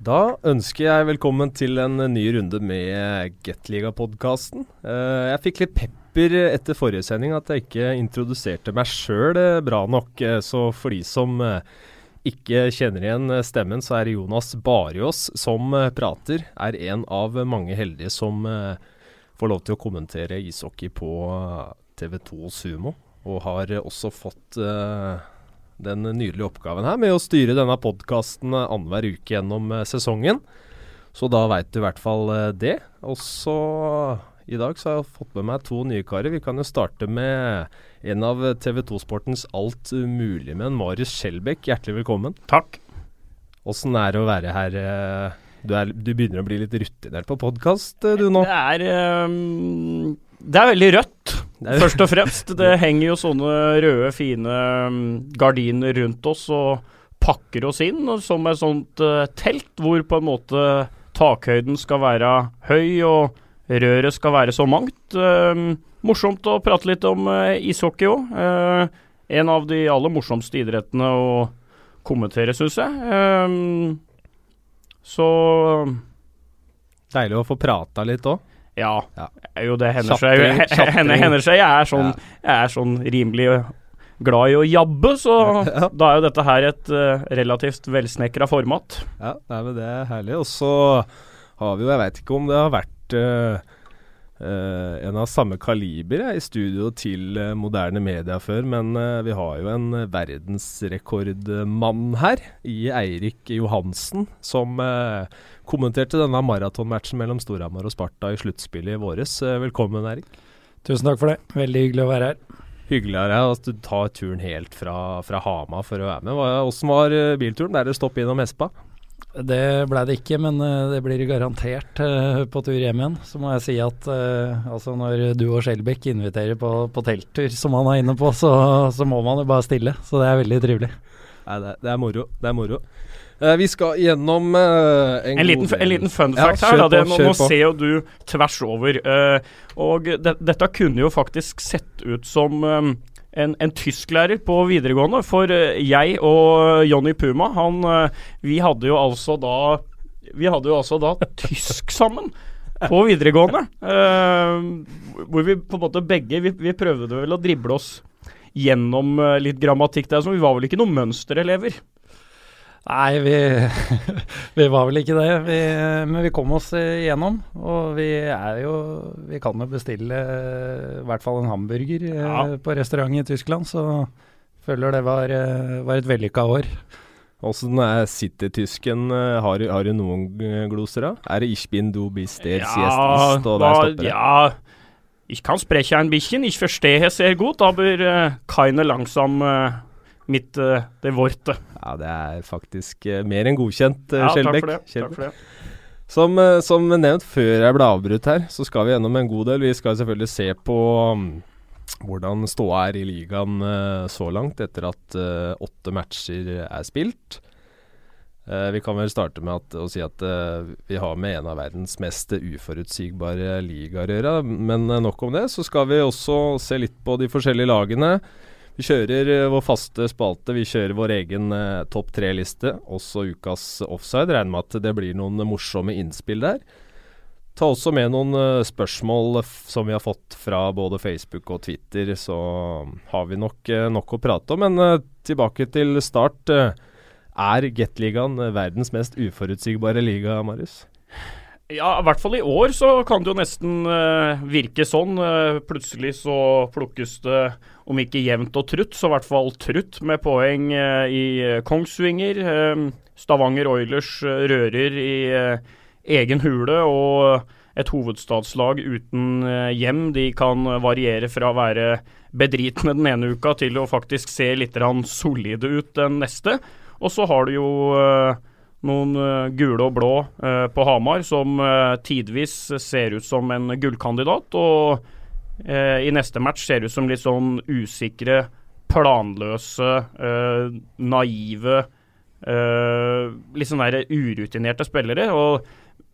Da ønsker jeg velkommen til en ny runde med Gateliga-podkasten. Eh, jeg fikk litt pepper etter forrige sending at jeg ikke introduserte meg sjøl eh, bra nok. Eh, så for de som ikke kjenner igjen stemmen, så er det Jonas Barjås som prater. Er en av mange heldige som får lov til å kommentere ishockey på TV2 Sumo. Og har også fått den nydelige oppgaven her med å styre denne podkasten annenhver uke gjennom eh, sesongen. Så da veit du i hvert fall eh, det. Og så i dag så har jeg fått med meg to nye karer. Vi kan jo starte med en av TV 2-sportens alt mulige menn, Marius Skjelbæk. Hjertelig velkommen. Takk. Åssen er det å være her? Eh, du, er, du, begynner å bli litt rutinert på podkast du nå? Det er, um, det er veldig rødt. Først og fremst. Det henger jo sånne røde, fine um, gardiner rundt oss og pakker oss inn som et sånt uh, telt, hvor på en måte takhøyden skal være høy og røret skal være så mangt. Uh, morsomt å prate litt om uh, ishockey òg. En av de aller morsomste idrettene å kommentere, syns jeg. Så Deilig å få prata litt òg. Ja, jo det hender seg. Jeg er, sånn, jeg er sånn rimelig glad i å jabbe, så ja. da er jo dette her et uh, relativt velsnekra format. Ja, nei, men det er herlig. Og så har vi jo, jeg veit ikke om det har vært uh, Uh, en av samme kaliber i studio til uh, moderne media før, men uh, vi har jo en verdensrekordmann her, i Eirik Johansen, som kommenterte denne maratonmatchen mellom Storhamar og Sparta i sluttspillet i våres. velkommen, Eirik. Tusen takk for det. Veldig hyggelig å være her. Hyggelig er det at du tar turen helt fra, fra Hama for å være med. Åssen var bilturen? Der du stopp innom Espa? Det ble det ikke, men uh, det blir garantert uh, på tur hjem igjen. Så må jeg si at uh, altså når du og Skjelbæk inviterer på, på, telttur, som han er inne på, så, så, må man jo bare stille. Så det er veldig trivelig. Nei, det, det, er moro. Det er moro. vi skal gjennom en, en, liten, en, liten, fun fact ja, her. Da. Det, nå, nå ser jo du tvers over. og det, dette kunne jo faktisk sett ut som um, en, en tysklærer på videregående. For uh, jeg og Jonny Puma, han uh, Vi hadde jo altså da Vi hadde jo altså da tysk sammen på videregående. Uh, hvor vi på en måte begge vi, vi, prøvde vel å drible oss gjennom litt grammatikk der, så vi var vel ikke noen mønsterelever. Nei, vi, vi, var vel ikke det. Vi, men vi kom oss igjennom. Og vi er jo Vi kan jo bestille i hvert fall en hamburger eh, ja. på restaurant i Tyskland, så føler det var, eh, var et vellykka år. Åssen er City-tysken? Eh, har, har, du noen gloser, da? Er det 'Ich bin du bist der ja, siestest', og der stopper det? Ja, ich kan spreche ein bisschen, ich verstehe sehr gut, aber uh, keine langsam uh, mitt uh, det vorte. Ja, det er faktisk uh, mer enn godkjent, uh, ja, Skjelbæk. Takk, takk for det. Som, som, nevnt før jeg ble avbrutt her, så skal vi gjennom en god del. Vi skal selvfølgelig se på um, hvordan ståa er i ligaen så langt, etter at åtte matcher er spilt. vi kan vel starte med at, å si at vi har med en av verdens mest uforutsigbare ligaer å gjøre. Men nok om det. Så skal vi også se litt på de forskjellige lagene. Vi kjører uh, vår faste spalte. Vi kjører vår egen eh, topp tre-liste. Også ukas offside. Regner med at det blir noen morsomme innspill der. Ta også med noen uh, spørsmål som vi har fått fra både Facebook og Twitter. Så har vi nok, nok å prate om. Men tilbake til start. er Gateligaen verdens mest uforutsigbare liga, Marius? Ja, i hvert fall i år så kan det jo nesten uh, virke sånn. Uh, plutselig så plukkes det, om ikke jevnt og trutt, så i hvert fall trutt med poeng uh, i Kongsvinger. Stavanger Oilers rører i egen hule, og et hovedstadslag uten hjem. De kan variere fra å være bedritne den ene uka til å faktisk se litt solide ut den neste. Og så har du jo noen gule og blå på Hamar som tidvis ser ut som en gullkandidat, og i neste match ser ut som litt sånn usikre, planløse, naive Litt sånn der urutinerte spillere. Og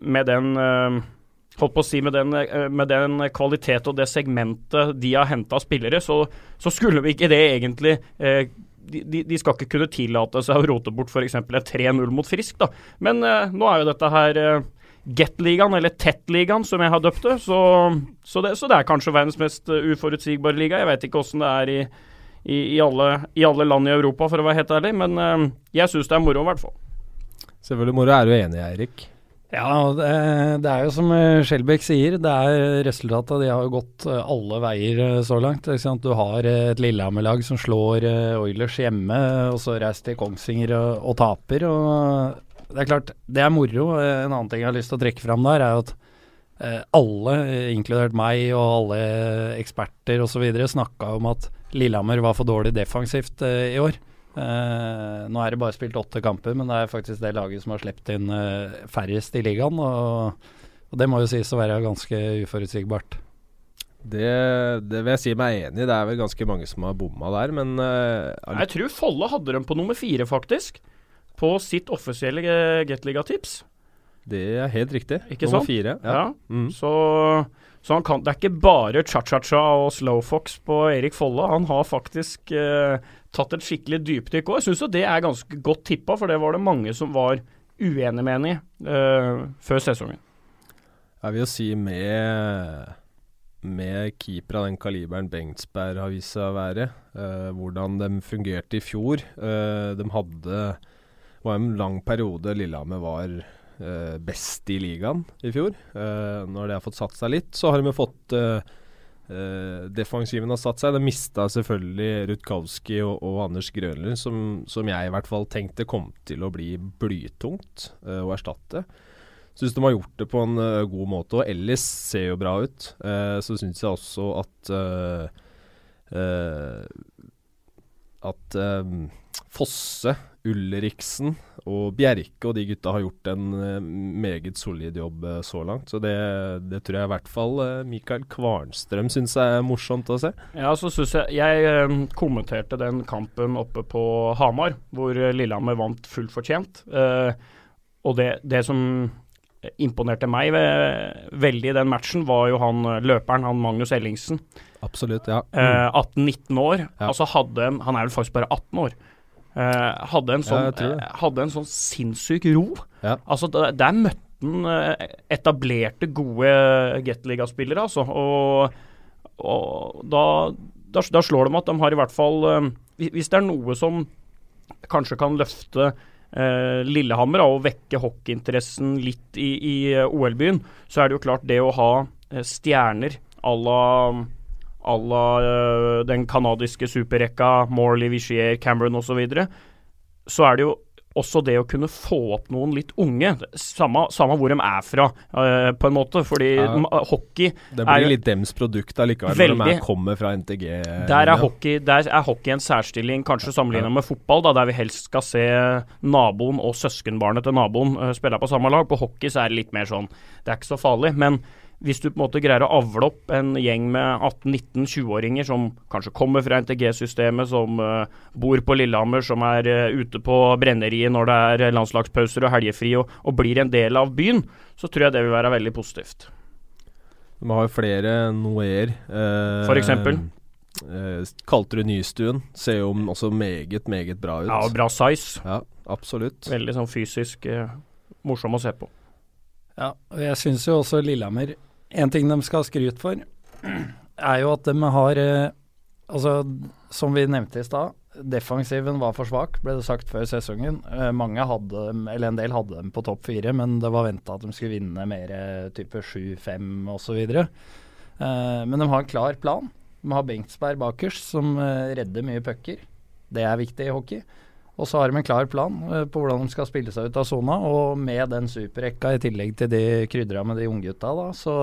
med den holdt på å si, med den, med den kvalitet og det segmentet de har henta spillere, så, så, skulle vi ikke det egentlig de, de, de, skal ikke kunne tillate seg å rote bort f.eks. en 3-0 mot Frisk, da. Men eh, nå er jo dette her uh, Get-ligaen, eller Tett-ligaen, som jeg har døpt det. Så, så det. så, det. er kanskje verdens mest uh, uforutsigbare liga. Jeg vet ikke åssen det er i, i, i, alle, i, alle, land i Europa, for å være helt ærlig. Men jeg syns det er moro, i hvert fall. Selvfølgelig moro. Er du enig, Eirik? Ja, det, det, er jo som Skjelbæk sier, det er resultatet. De har gått alle veier så langt. Du har et Lillehammer-lag som slår Oilers hjemme, og så reiser til Kongsvinger og, og taper. og det er klart, det er moro. En annen ting jeg har lyst til å trekke fram der, er at eh, alle, inkludert meg og alle eksperter osv., snakka om at Lillehammer var for dårlig defensivt eh, i år. Eh, nå er det bare spilt åtte kamper, men det er faktisk det laget som har sluppet inn eh, færrest i ligaen. Og, og, det må jo sies å være ganske uforutsigbart. Det, det, vil jeg si meg enig i. Det er vel ganske mange som har bomma der, men uh, Jeg tror Folle hadde dem på nummer fire, faktisk på sitt offisielle Gateliga-tips. Det er helt riktig. Ikke Nummer sant? fire. Ja. ja. Mm. Så, så kan, det er ikke bare cha-cha-cha og slowfox på Erik Folle. Han har faktisk eh, tatt et skikkelig dypdykk òg. Jeg syns det er ganske godt tippa, for det var det mange som var uenig med henne i eh, før sesongen. Jeg vil jo si med med keeper av den kaliberen Bengtsberg har vist seg å være, eh, hvordan de fungerte i fjor. Uh, de hadde var en lang periode Lillehammer var uh, best i ligaen i fjor. Uh, når det har fått satt seg litt, så har de fått uh, Defensiven har satt seg. De mista selvfølgelig Rutkowski og, og, Anders Grønlund, som, som, jeg i hvert fall tenkte kom til å bli blytungt å erstatte. Syns de har gjort det på en god måte, og Ellis ser jo bra ut. så syns jeg også at at Fosse Ulriksen og Bjerke og de gutta har gjort en uh, meget solid jobb uh, så langt. Så det, det, tror jeg i hvert fall uh, Mikael Kvarnstrøm syns er morsomt å se. Ja, så syns jeg Jeg kommenterte den kampen oppe på Hamar, hvor Lillehammer vant fullt fortjent. og det, det, som imponerte meg veldig i den matchen, var jo han løperen, han Magnus Ellingsen. Absolutt, ja. Mm. 18-19 år. Ja. Altså hadde Han er vel faktisk bare 18 år. Uh, hadde, en sånn, ja, hadde en sånn sinnssyk ro. Ja. Altså, der møtte han uh, etablerte, gode Gateliga-spillere, altså. Og, og da, da, da, slår de at de har i hvert fall Hvis det er noe som kanskje kan løfte Lillehammer og vekke hockeyinteressen litt i, i OL-byen, så er det jo klart det å ha stjerner à la à la uh, den canadiske superrekka, Morley, Vichier, Cameron osv., så, videre, så er det jo også det å kunne få opp noen litt unge, samme, samme hvor de er fra, uh, på en måte. Fordi ja. hockey Det blir er, litt dems produkt allikevel, veldig, når de er, kommer fra NTG. Der er, hockey, der er hockey en særstilling, kanskje sammenlignet med fotball, da, der vi helst skal se naboen og søskenbarnet til naboen uh, spille på samme lag. På hockey så er det litt mer sånn Det er ikke så farlig. men hvis du på en måte greier å avle opp en gjeng med 18-19-20-åringer som kanskje kommer fra NTG-systemet, som uh, bor på Lillehammer, som er uh, ute på brenneriet når det er landslagspauser og helgefri, og, og, blir en del av byen, så tror jeg det vil være veldig positivt. Vi har jo flere noer. Uh, For eksempel? Uh, kalte du Nystuen. Ser jo også meget, meget bra ut. Ja, og bra size. Ja, absolutt. Veldig sånn fysisk morsom å se på. Ja, og jeg syns jo også Lillehammer en ting de skal ha skryt for, er jo at de har eh, Altså, som vi nevnte i stad, defensiven var for svak, ble det sagt før sesongen. Eh, mange hadde eller en del hadde dem på topp fire, men det var venta at de skulle vinne mer eh, type 7-5 osv. Men de har en klar plan. De har Bengtsberg bakerst, som redder mye pucker. Det er viktig i hockey. Og så har de en klar plan uh, på hvordan de skal spille seg ut av sona. Og med den superrekka i tillegg til de krydra med de unggutta, da, så,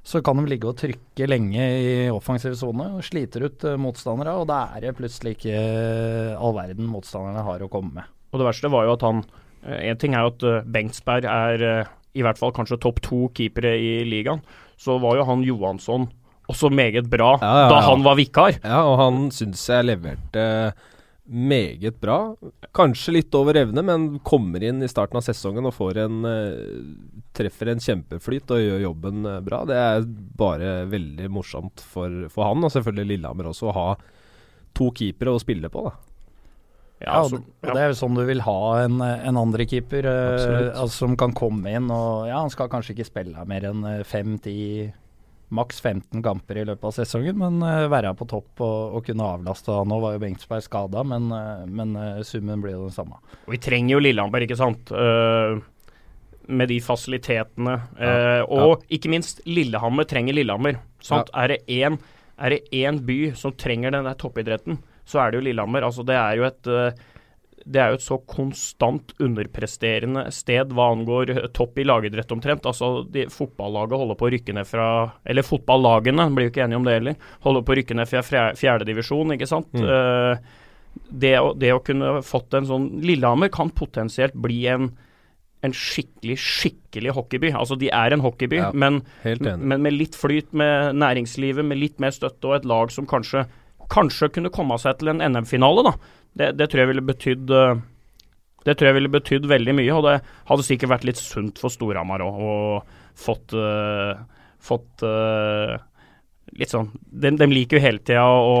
så kan de ligge og trykke lenge i offensiv sone og sliter ut uh, motstandere. Og da er det plutselig ikke uh, all verden motstanderne har å komme med. Og det verste var jo at han En ting er jo at Bengtsberg er i hvert fall kanskje topp to keepere i ligaen. Så var jo han Johansson også meget bra ja, ja, ja. da han var vikar. Ja, og han syns jeg leverte meget bra. Kanskje litt over evne, men kommer inn i starten av sesongen og får en uh, treffer en kjempeflyt og gjør jobben uh, bra. Det er bare veldig morsomt for, for, han, og selvfølgelig Lillehammer også, å ha to keepere å spille på. da. Ja, altså, ja, det er jo sånn du vil ha en, en andre keeper uh, altså, som kan komme inn og Ja, han skal kanskje ikke spille mer enn fem-ti, maks 15 kamper i løpet av sesongen, men uh, være på topp og, og, kunne avlaste. Nå var jo Bengtsberg skada, men, uh, men summen blir jo den samme. Og Vi trenger jo Lillehammer, ikke sant. med de fasilitetene. Ja. og ja. ikke minst, Lillehammer trenger Lillehammer. Sant? Ja. Er det én by som trenger den der toppidretten, så er det jo Lillehammer. Altså, det er jo et det er jo et så konstant underpresterende sted hva angår topp i lagidrett omtrent. Altså, de, Fotballaget holder på å rykke ned fra Eller fotballagene, blir jo ikke enige om det heller. Holder på å rykke ned fra fjerdedivisjon, ikke sant. Mm. Uh, det, å, det, å, kunne fått en sånn Lillehammer kan potensielt bli en, en skikkelig, skikkelig hockeyby. Altså, de er en hockeyby, ja, men, men med litt flyt med næringslivet, med litt mer støtte og et lag som kanskje kanskje kunne komme seg til en NM-finale, da. Det, tror jeg ville betydd eh, det tror jeg ville betydd veldig mye, og det hadde sikkert vært litt sunt for Storhamar òg, og fått, uh, fått uh, litt sånn de, de, liker jo hele tida å,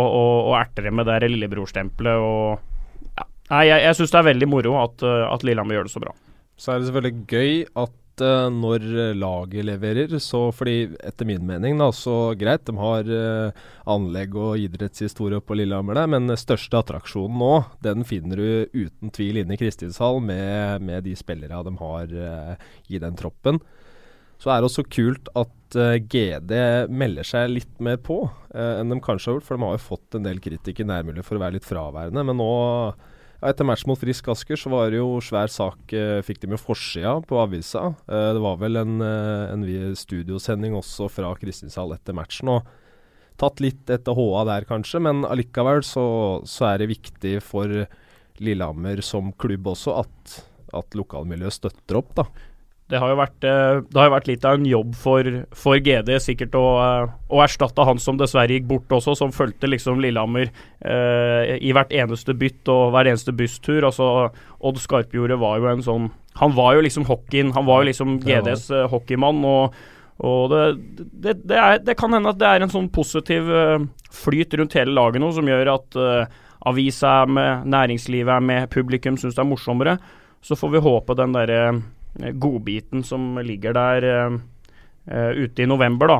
å erte dem med det lillebrorstempelet og ja. Nei, jeg, jeg syns det er veldig moro at, at Lillehammer gjør det så bra. Så er det selvfølgelig gøy at uh, når laget leverer. Så fordi, etter min mening, da, så greit, de har uh, anlegg og idrettshistorie på Lillehammer der, men største attraksjonen nå, den finner du uten tvil inne i Kristinshall med, med de spillerne de har uh, i den troppen. Så er det også kult at GD melder seg litt mer på enn de kanskje har gjort, for de har jo fått en del kritikk i nærmiljøet for å være litt fraværende. Men nå etter match mot Frisk Asker så var det jo svær sak, eh, fikk de jo forsida på avisa. Eh, det var vel en, eh, en studiosending også fra Kristinshall etter matchen. og Tatt litt etter HA der kanskje, men allikevel så, så er det viktig for Lillehammer som klubb også at, at lokalmiljøet støtter opp. da. Det har jo vært, eh, det har vært litt av en jobb for, for GD sikkert å, eh, å, erstatte han som dessverre gikk bort også, som fulgte liksom Lillehammer eh, i hvert eneste bytt og hver eneste busstur. Altså, Odd Skarpjordet var jo en sånn Han var jo liksom hockeyen, han var jo liksom GDs uh, hockeymann. og og det, det, det, er, det, kan hende at det er en sånn positiv flyt rundt hele laget nå, som gjør at avisa er med, næringslivet er med, publikum syns det er morsommere. Så får vi håpe den derre Eh, godbiten som ligger der uh, ute i november, da.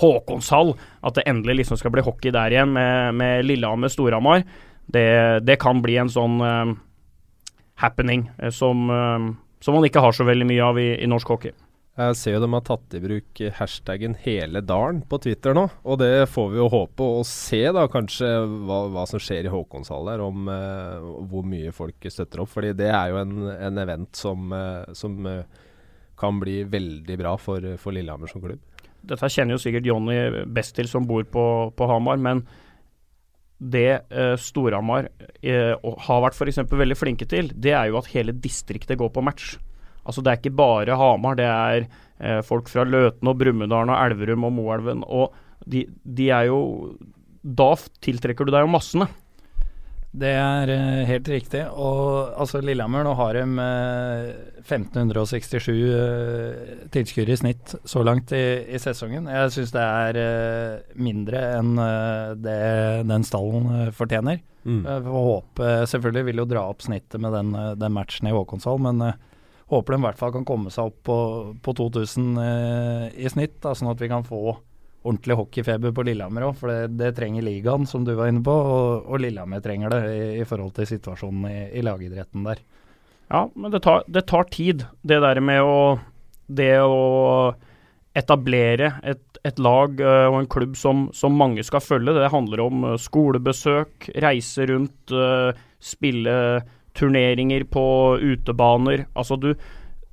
Håkonshall. At det endelig liksom skal bli hockey der igjen med, med Lillehammer-Storhamar. Det, det, kan bli en sånn happening som, som, man ikke har så veldig mye av i, i norsk hockey. Jeg ser jo de har tatt i bruk hashtaggen 'hele dalen' på Twitter nå. Og det får vi jo håpe og se, da kanskje hva, hva som skjer i Håkonshall der. Om uh, hvor mye folk støtter opp. Fordi det er jo en, en event som, uh, som uh, kan bli veldig bra for, for, Lillehammer som klubb. Dette kjenner jo sikkert Jonny best til, som bor på, på Hamar. Men det Storhamar har vært f.eks. veldig flinke til, det er jo at hele distriktet går på match. Altså Det er ikke bare Hamar, det er eh, folk fra Løten og Brumunddal og Elverum og Moelven. Og de, de, er jo Da tiltrekker du deg jo massene. Det er uh, helt riktig. Og altså Lillehammer nå har de uh, 1567 uh, tilskuere i snitt så langt i, i sesongen. Jeg syns det er mindre enn det den stallen fortjener. Mm. håpe, selvfølgelig vil jo dra opp snittet med den, den matchen i Håkonshall, men håper de i hvert fall kan komme seg opp på, på 2000 eh, i snitt, da, sånn at vi kan få ordentlig hockeyfeber på Lillehammer òg. For det, det, trenger ligaen, som du var inne på, og, og Lillehammer trenger det i, i, forhold til situasjonen i, i lagidretten der. Ja, men det tar, det tar, tid, det der med å Det å etablere et, et lag uh, og en klubb som, som, mange skal følge. Det handler om uh, skolebesøk, reise rundt, uh, spille turneringer på utebaner. Altså du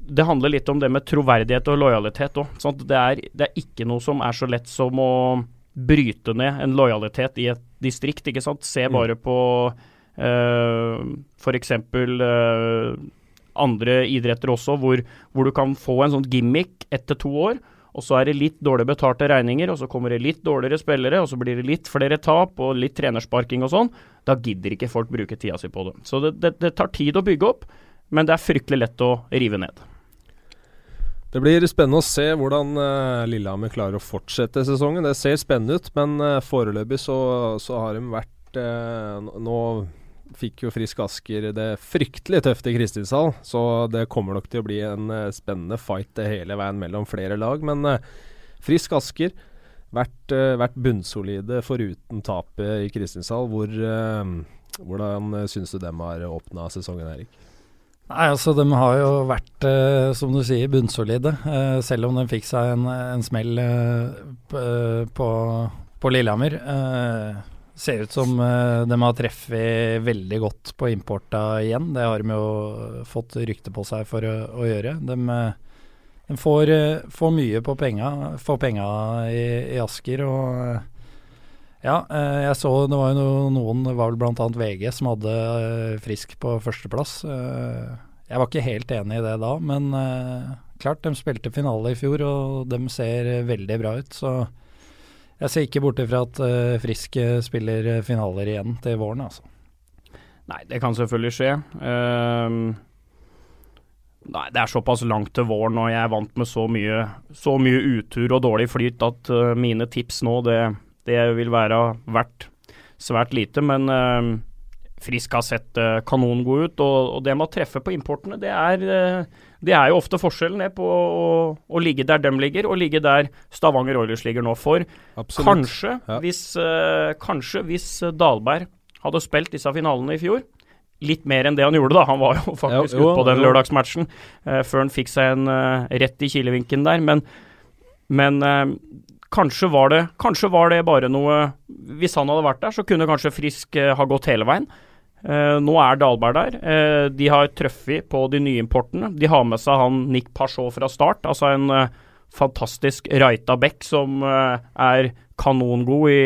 Det handler litt om det med troverdighet og lojalitet òg. Det, det er ikke noe som er så lett som å bryte ned en lojalitet i et distrikt, ikke sant. Se mm. bare på uh, eh, f.eks. Uh, eh, andre idretter også, hvor, hvor, du kan få en sånn gimmick etter to år og så er det litt dårlig betalte regninger, og så kommer det litt dårligere spillere, og så blir det litt flere tap og litt trenersparking og sånn. Da gidder ikke folk bruke tida si på det. Så det, det, det tar tid å bygge opp, men det er fryktelig lett å rive ned. Det blir spennende å se hvordan uh, Lillehammer klarer å fortsette sesongen. Det ser spennende ut, men uh, foreløpig så, så, har de vært uh, Nå fikk jo Frisk Asker det fryktelig tøft i Kristinshall, så det kommer nok til å bli en uh, spennende fight hele veien mellom flere lag. Men uh, Frisk Asker vært, uh, vært bunnsolide foruten tapet i Kristinshall. Hvor, hvordan syns du dem har åpna sesongen, Erik? Nei, altså De har jo vært, eh, som du sier, bunnsolide. Eh, selv om de fikk seg en, en smell eh, på, på, Lillehammer. Eh, ser ut som eh, de har treffet veldig godt på importa igjen. Det har de jo fått rykte på seg for å, å gjøre. De, eh, de får, får, mye på penga, får penga i, i Asker. og ja, eh, jeg så det var jo noen, det var vel bl.a. VG, som hadde eh, Frisk på førsteplass. Eh, jeg var ikke helt enig i det da, men klart, de spilte finale i fjor, og de ser veldig bra ut. Så jeg ser ikke bort ifra at Frisk spiller finaler igjen til våren, altså. Nei, det kan selvfølgelig skje. Uh, nei, det er såpass langt til våren, og jeg er vant med så mye, så mye utur og dårlig flyt at uh, mine tips nå, det det vil være verdt svært lite, men uh, Frisk har sett uh, kanongod ut. Og, og, det med å treffe på importene, det er, uh, det er jo ofte forskjellen ned på å, å, ligge der dem ligger, og ligge der Stavanger Oilers ligger nå. For Absolutt. kanskje, ja. hvis, uh, kanskje hvis Dalberg hadde spilt disse finalene i fjor, litt mer enn det han gjorde, da. Han var jo faktisk ute på den lørdagsmatchen før han fikk seg en rett i kilevinken der. Men, men Kanskje var, det, kanskje var det bare noe Hvis han hadde vært der, så kunne kanskje Frisk eh, ha gått hele veien. Eh, nå er Dalberg der. Eh, de har truffet på de nye importene. De har med seg han Nick Pachot fra start, altså en eh, fantastisk Raita Beck som er kanongod i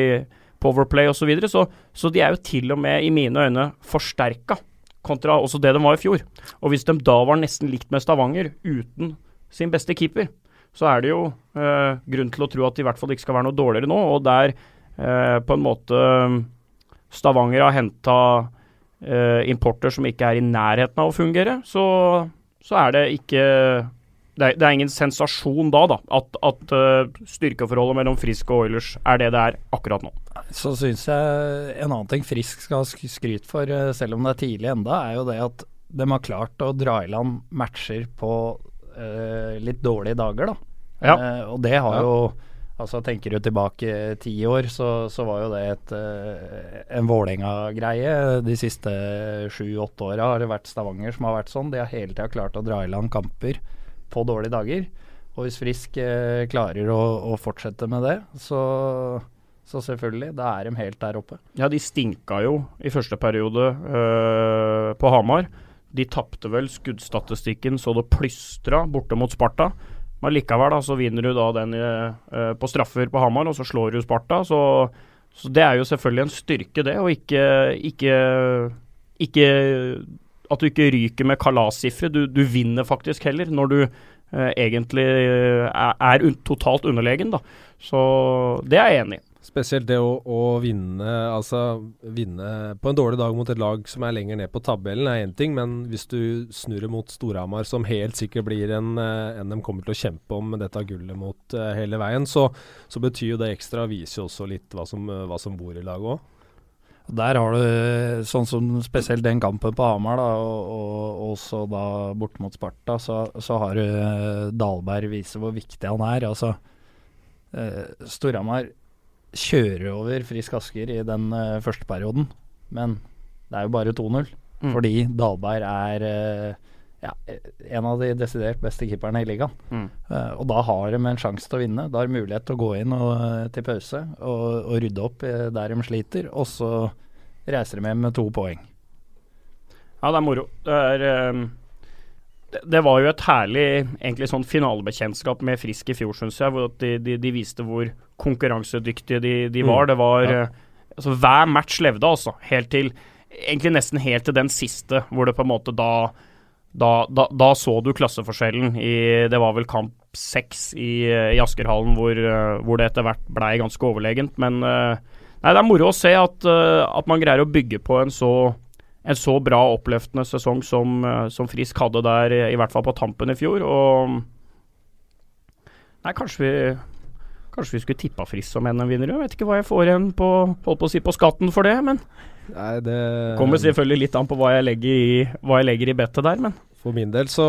powerplay osv. Så, videre. så Så de er jo til og med, i mine øyne, forsterka kontra også det de var i fjor. Og hvis de da var nesten likt med Stavanger, uten sin beste keeper, så er det jo eh, grunn til å tro at det i hvert fall ikke skal være noe dårligere nå. Og der eh, på en måte Stavanger har henta eh, importer som ikke er i nærheten av å fungere, så, så er det ikke det er, det er, ingen sensasjon da, da at, at uh, styrkeforholdet mellom Frisk og Oilers er det det er akkurat nå. Så syns jeg en annen ting Frisk skal ha skryt for, uh, selv om det er tidlig enda, er jo det at de har klart å dra i land matcher på uh, litt dårlige dager, da. Ja. Uh, og det har ja. jo Altså Tenker du tilbake ti år, så, så var jo det et, uh, en Vålerenga-greie. De siste sju-åtte åra har det vært Stavanger som har vært sånn. De har hele tida klart å dra i land kamper på dårlige dager. Og hvis Frisk eh, klarer å, å, fortsette med det, så, så selvfølgelig, da er de helt der oppe. Ja, de stinka jo i første periode eh, på Hamar. De tapte vel skuddstatistikken så det plystra borte mot Sparta. Men likevel da, så vinner du da den uh, på straffer på Hamar, og så slår du Sparta. Så, så, det er jo selvfølgelig en styrke, det. Og ikke, ikke, ikke At du ikke ryker med kalassifre. Du, du vinner faktisk heller, når du uh, egentlig er, er un totalt underlegen, da. Så det er jeg enig i. Spesielt det å, å, vinne altså vinne på en dårlig dag mot et lag som er lenger ned på tabellen, er én ting. Men hvis du snurrer mot Storhamar, som helt sikkert blir en, eh, en de kommer til å kjempe om dette gullet mot uh, hele veien, så, så, betyr jo det ekstra viser jo også litt hva som, hva som bor i laget òg. Der har du sånn som spesielt den kampen på Hamar, da, og, og da bort mot Sparta, så, så har du Dalberg viser vise hvor viktig han er. Altså, Storhamar kjører over Frisk Asker i den uh, første perioden, men det er jo bare 2-0. Mm. Fordi Dalberg er uh, ja, en av de desidert beste keeperne i ligaen. Mm. Uh, og da har de en sjanse til å vinne. Da har de mulighet til å gå inn og, til pause og, og, rydde opp der de sliter, og så reiser de hjem med to poeng. Ja, det er moro. Det er um det var jo et herlig egentlig sånn finalebekjentskap med Frisk i fjor, syns jeg. hvor de, de, de, viste hvor konkurransedyktige de, de var. Mm. Det var ja. Eh, altså Hver match levde, altså. Helt til Egentlig nesten helt til den siste, hvor det på en måte da Da, da, da så du klasseforskjellen i Det var vel kamp seks i, i Askerhallen hvor, eh, hvor, det etter hvert blei ganske overlegent. Men eh, nei, det er moro å se at, at man greier å bygge på en så en så bra oppløftende sesong som, eh, som, Frisk hadde der, i hvert fall på tampen i fjor. Og Nei, kanskje vi Kanskje vi skulle tippa Frisk som NM-vinner. Jeg vet ikke hva jeg får igjen på, holdt på å si på skatten for det, men Nei, det Kommer selvfølgelig litt an på hva jeg legger i, hva jeg legger i bettet der, men For min del så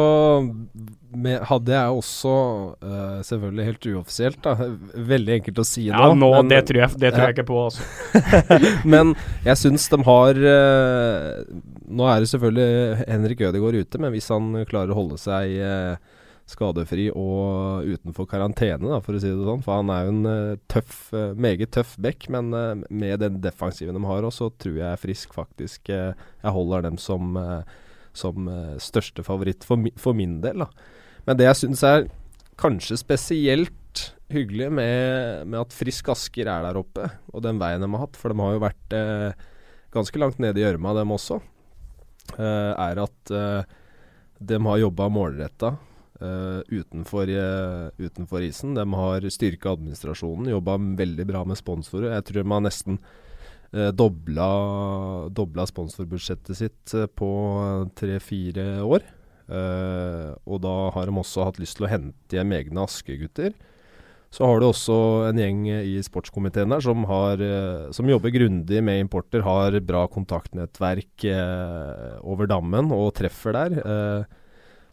med, hadde jeg også, uh, selvfølgelig helt uoffisielt, da, veldig enkelt å si ja, nå nå, men, det tror, jeg, det tror jeg ikke på, altså. men jeg syns de har uh, Nå er det selvfølgelig Henrik Ødegaard ute, men hvis han klarer å holde seg uh, skadefri og utenfor karantene, da, for å si det sånn. For han er jo en tøff, meget tøff back, men med den defensiven de har også, så tror jeg Frisk faktisk Jeg holder dem som som største favoritt for, for, min del. Da. Men det jeg syns er kanskje spesielt hyggelig med, med, at Frisk Asker er der oppe, og den veien de har hatt, for de har jo vært eh, ganske langt nede i gjørma, dem også, eh, er at de har jobba målretta Uh, utenfor, uh, utenfor, isen. De har styrka administrasjonen, jobba veldig bra med sponsorer. Jeg tror de har nesten eh, dobla, dobla sponsorbudsjettet sitt eh, på tre-fire år. Eh, og da har de også hatt lyst til å hente hjem egne Aske-gutter. Så har du også en gjeng i sportskomiteen der som, har, uh, som jobber grundig med importer, har bra kontaktnettverk uh, over dammen og treffer der.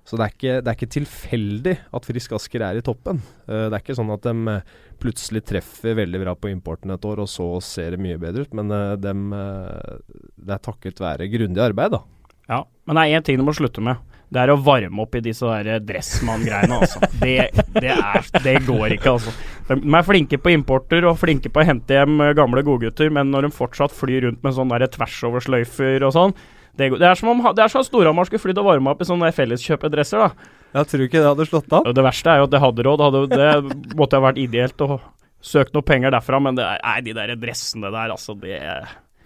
Så det er, ikke, det er ikke tilfeldig at Frisk Asker er i toppen. Uh, det er ikke sånn at de uh, plutselig treffer veldig bra på importen et år, og så ser det mye bedre ut. Men uh, dem, det er takket være grundig arbeid, da. Ja, men det er én ting de må slutte med. Det er å varme opp i disse der Dressmann-greiene, altså. Det, det, er, det, går ikke, altså. De er flinke på importer og flinke på å hente hjem gamle godgutter, men når de fortsatt flyr rundt med sånne tversoversløyfer og sånn, det, det, er som om det er som Storhamar skulle flydd og varma opp i sånne felleskjøpedresser, da. Jeg tror ikke det hadde slått an. Det verste er jo at det hadde råd. Hadde, det måtte ha vært ideelt å søke noe penger derfra, men det er, nei, de der dressene der, altså, det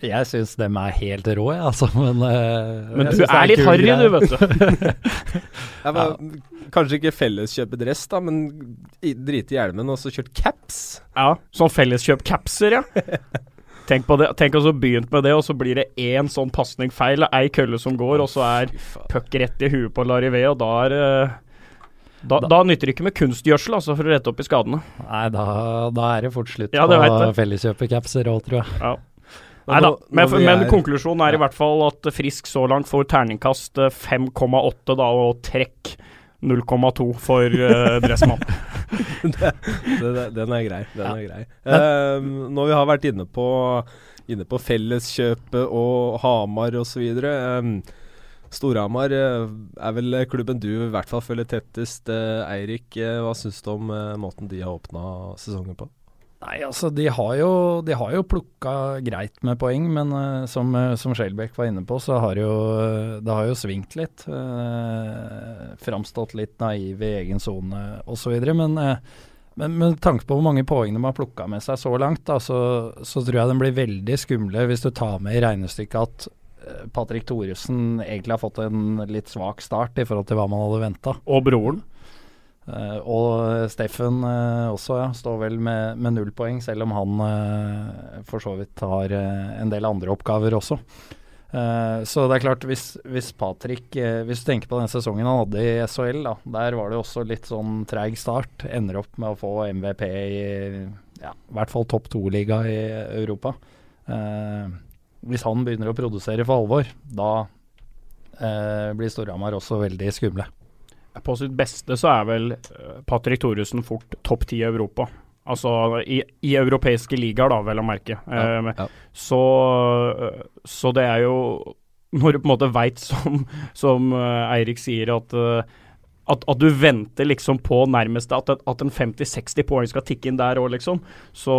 jeg syns dem er helt rå, jeg, altså. Men, uh, men du er, er litt harry, du, vet du. ja, men, kanskje ikke felleskjøpedress, da, men drite i hjelmen og så kjørt caps. Ja, sånn felleskjøp-capser, ja. Tenk på det, tenk også begynt med det, og så blir det én sånn pasning feil, ei kølle som går, og så er puck rett i huet på Larivé, og da er uh, da, da, da, nytter det ikke med kunstgjødsel altså, for å rette opp i skadene. Nei, da, da er det fort slutt ja, på felleskjøpekapser òg, tror jeg. Ja. Nei da, men, men, konklusjonen er i hvert fall at Frisk så langt får terningkast 5,8 da, og trekk 0,2 for uh, Dressmann. det, det, den er grei. Den ja. er grei. Uh, når vi har vært inne på, inne på Felleskjøpet og Hamar osv. Um, Storhamar uh, er vel klubben du i hvert fall følger tettest. Eirik, hva syns du om måten de har åpna sesongen på? Nei, altså de har jo, de jo plukka greit med poeng, men uh, som, uh, som Skjelbæk var inne på, så har jo, det har jo svingt litt. Uh, framstått litt naiv i egen sone osv. Men, uh, men med tanke på hvor mange poeng de har plukka med seg så langt, da, så, så, tror jeg de blir veldig skumle hvis du tar med i regnestykket at Patrick Thoresen egentlig har fått en litt svak start i forhold til hva man hadde venta. Og broren? Uh, og Steffen uh, også, ja, står vel med, med, null poeng, selv om han uh, for så vidt har en del andre oppgaver også. så det er klart, hvis, hvis Patrick Hvis du tenker på den sesongen han hadde i SHL, da, der var det også litt sånn treig start. Ender opp med å få MVP i ja, i hvert fall topp to-liga i Europa. hvis han begynner å produsere for alvor, da blir Storhamar også veldig skumle på sitt beste så er vel eh, Patrick Thoresen fort topp ti i Europa. Altså i, i, europeiske ligaer, da, vel å merke. Ja, ja. Så, eh, så, det er jo Når du på en måte veit, som, som Eirik sier, at, at, at, du venter liksom på nærmeste at, at en 50-60 poeng skal tikke inn der òg, liksom, så,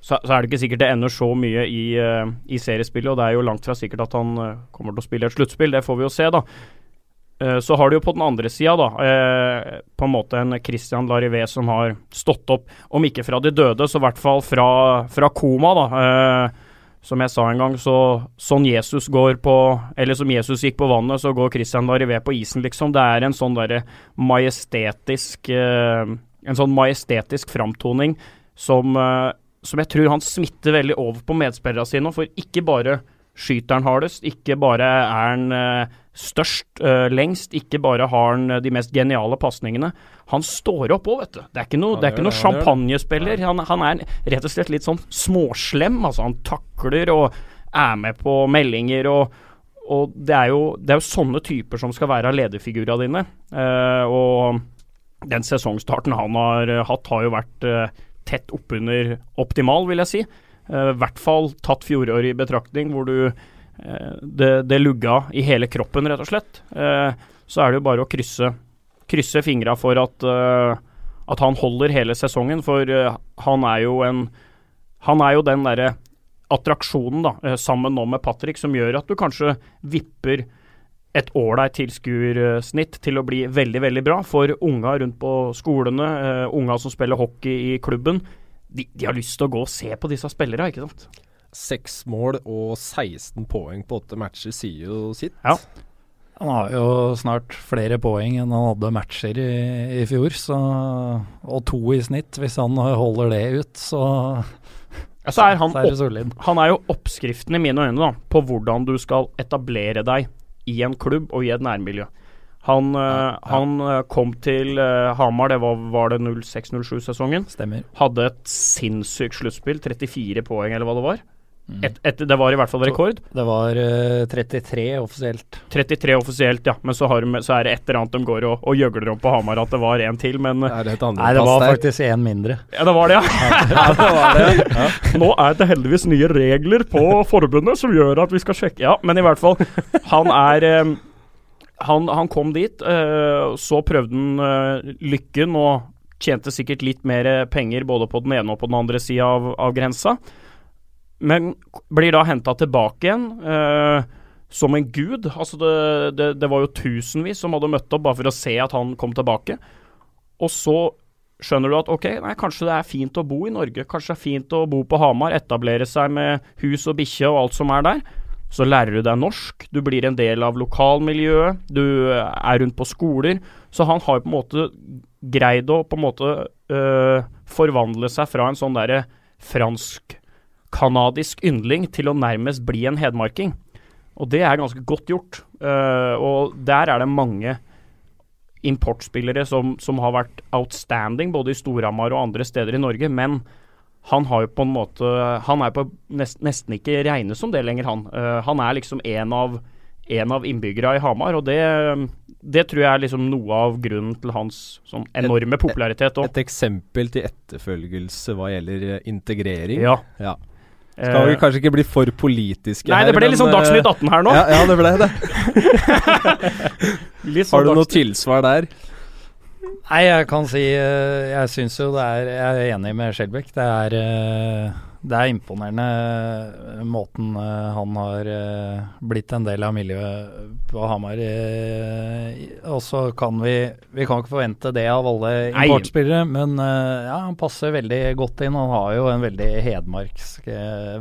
så, så, er det ikke sikkert det ender så mye i, i seriespillet. Og det er jo langt fra sikkert at han kommer til å spille et sluttspill, det får vi jo se, da. Eh, så har du jo på den andre sida, da, eh, på en måte en Christian Larivé som har stått opp, om ikke fra de døde, så i hvert fall fra, fra koma, da. Eh, som jeg sa en gang, så sånn Jesus går på Eller som Jesus gikk på vannet, så går Christian Larivé på isen, liksom. Det er en sånn derre majestetisk En sånn majestetisk framtoning som, som jeg tror han smitter veldig over på medspillerne sine, for ikke bare skyter han hardest, ikke bare er han størst, uh, lengst. Ikke bare har han uh, de mest geniale pasningene. Han står opp òg, vet du. Det er ikke noe, noe champagnespiller. Han, han, er rett og slett litt sånn småslem. Altså, han takler og er med på meldinger og og det er, jo, det er jo sånne typer som skal være lederfigurene dine. Og den sesongstarten han har hatt, har jo vært tett oppunder optimal, vil jeg si. I hvert fall tatt fjoråret i betraktning, hvor du det, det, lugga i hele kroppen, rett og slett. så er det jo bare å krysse, krysse fingra for at at han holder hele sesongen, for han er jo en Han er jo den derre attraksjonen, da, sammen nå med Patrick, som gjør at du kanskje vipper et ålreit tilskuersnitt til å bli veldig, veldig bra. For unga rundt på skolene, unga som spiller hockey i klubben, de, de har lyst til å gå og se på disse spillerne, ikke sant? Seks mål og 16 poeng på åtte matcher sier jo sitt. Ja. Han har jo snart flere poeng enn han hadde matcher i, i fjor, så, og to i snitt. Hvis han holder det ut, så, ja, så, er, han, så er det solid. Han er jo oppskriften i mine øyne da, på hvordan du skal etablere deg i en klubb og i et nærmiljø. Han, ja, ja. han kom til uh, Hamar, det var, var det 06-07-sesongen. Stemmer. Hadde et sinnssykt sluttspill, 34 poeng eller hva det var. Mm. Et, et, det var i hvert fall rekord. Det var uh, eh, 33 offisielt. 33 offisielt, ja. Men så, har, så, er det et eller annet de går og, og gjøgler om på Hamar at det var en til, men Nei, det var der? faktisk en mindre. Ja, det var det, ja. ja, det var det. ja. Nå er det heldigvis nye regler på forbundet som gjør at vi skal sjekke Ja, men i hvert fall. Han er um, han, han, kom dit, uh, så prøvde han uh, lykken og tjente sikkert litt mer penger både på den ene og på den andre sida av, av grensa men blir da henta tilbake igjen eh, som en gud. Altså det, det, det, var jo tusenvis som hadde møtt opp bare for å se at han kom tilbake. Og så skjønner du at ok, nei, kanskje det er fint å bo i Norge. Kanskje det er fint å bo på Hamar, etablere seg med hus og bikkje og alt som er der. Så lærer du deg norsk, du blir en del av lokalmiljøet, du er rundt på skoler. Så han har på en måte greid å på en måte øh, forvandle seg fra en sånn derre fransk kanadisk yndling til å nærmest bli en hedmarking. Og det er ganske godt gjort. Uh, og der er det mange importspillere som, som, har vært outstanding, både i Storhamar og andre steder i Norge. Men han har jo på en måte Han er på nest, nesten ikke regnes som det lenger, han. Uh, han er liksom en av, en av innbyggerne i Hamar, og det, det tror jeg er liksom noe av grunnen til hans sånn enorme popularitet. Et, et, eksempel til etterfølgelse hva gjelder eh, integrering. Ja. ja. Skal vi eh, kanskje ikke bli for politiske Nei, her, det ble litt sånn Dagsnytt 18 her nå. Ja, ja det ble det. sånn Har du noe tilsvar der? Nei, jeg kan si eh, Jeg syns jo det er Jeg er enig med Skjelbæk. Det er eh, det er imponerende eh, måten han har blitt en del av miljøet på Hamar. Og så kan vi Vi kan ikke forvente det av alle importspillere, men ja, han passer veldig godt inn. Han har jo en veldig hedmarksk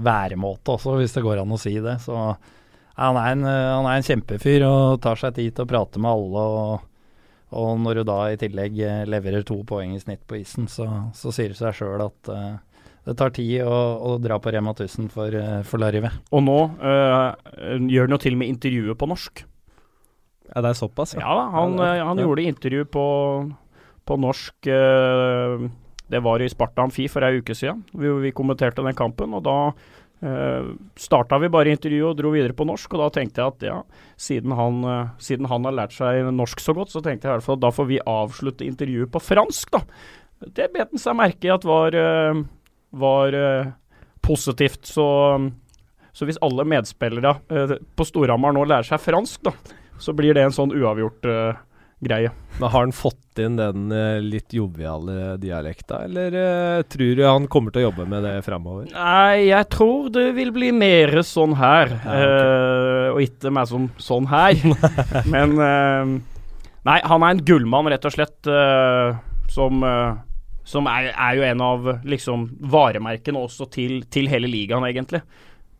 væremåte også, hvis det går an å si det. Så han er, en, han er en kjempefyr og tar seg tid til å prate med alle. og og når du da i tillegg leverer to poeng i snitt på isen, så, så sier det seg sjøl at uh, det tar tid å, å dra på Rema 1000 for, uh, for Larive. Og nå uh, gjør han jo til og med intervjuet på norsk. Ja, det er såpass? Ja, ja da, han, ja, han ja. gjorde intervju på, på norsk uh, Det var i Sparta Amfi for ei uke siden. Vi, vi kommenterte den kampen, og da uh, starta vi bare intervjuet og dro videre på norsk. Og da tenkte jeg at ja, siden han, uh, siden han har lært seg norsk så godt, så tenkte jeg i hvert fall at da får vi avslutte intervjuet på fransk, da. Det bet han seg merke i at var uh, var positivt. Så, så, hvis alle medspillere på Storhamar nå lærer seg fransk, da, så blir det en sånn uavgjort uh, greie. Men Har han fått inn den litt joviale dialekta, eller tror du han kommer til å jobbe med det fremover? Nei, jeg tror det vil bli mer sånn her, ja, okay. og ikke mer som sånn her. Men Nei, han er en gullmann, rett og slett, som som er, er, jo en av liksom varemerkene også til, til hele ligaen, egentlig.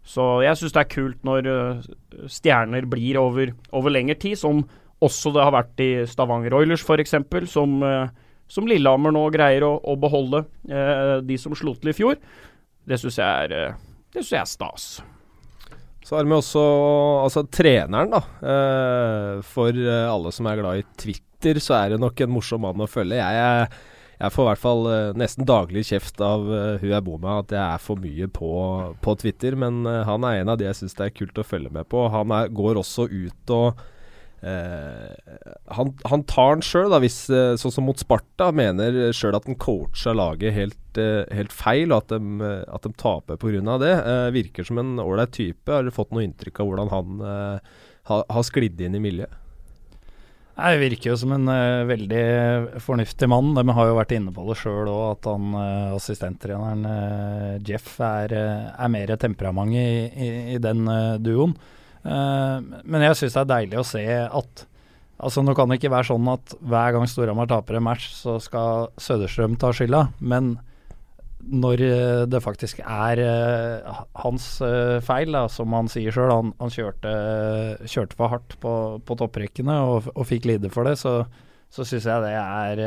Så jeg syns det er kult når uh, stjerner blir over, over lengre tid, som også det har vært i Stavanger Oilers f.eks., som, uh, som Lillehammer nå greier å, å beholde, uh, de som slo til i fjor. Det syns jeg, det synes jeg er stas. Så har vi også altså, treneren, da. for alle som er glad i Twitter, så er det nok en morsom mann å følge. Jeg er jeg får i hvert fall nesten daglig kjeft av uh, hun jeg bor med at jeg er for mye på, på Twitter. Men uh, han er en av de jeg syns det er kult å følge med på. Han er, går også ut og han, han, tar den sjøl, hvis sånn som mot Sparta, mener sjøl at han coacha laget helt, helt, feil, og at de, at de taper pga. det. virker som en ålreit type. Har du fått noe inntrykk av hvordan han har, har sklidd inn i miljøet? Det virker jo som en uh, veldig fornuftig mann. De har jo vært inne på det sjøl òg, at han uh, assistenttreneren uh, Jeff er, er mer temperament i, i, i den duoen. Men jeg syns det er deilig å se at Altså Nå kan det ikke være sånn at hver gang Storhamar taper en match, så skal Søderstrøm ta skylda. Men når eh, det faktisk er uh, hans feil, da, som han sier sjøl. Han, han kjørte, kjørte, for hardt på, på topprekkene og, og, fikk lide for det. Så, så syns jeg det er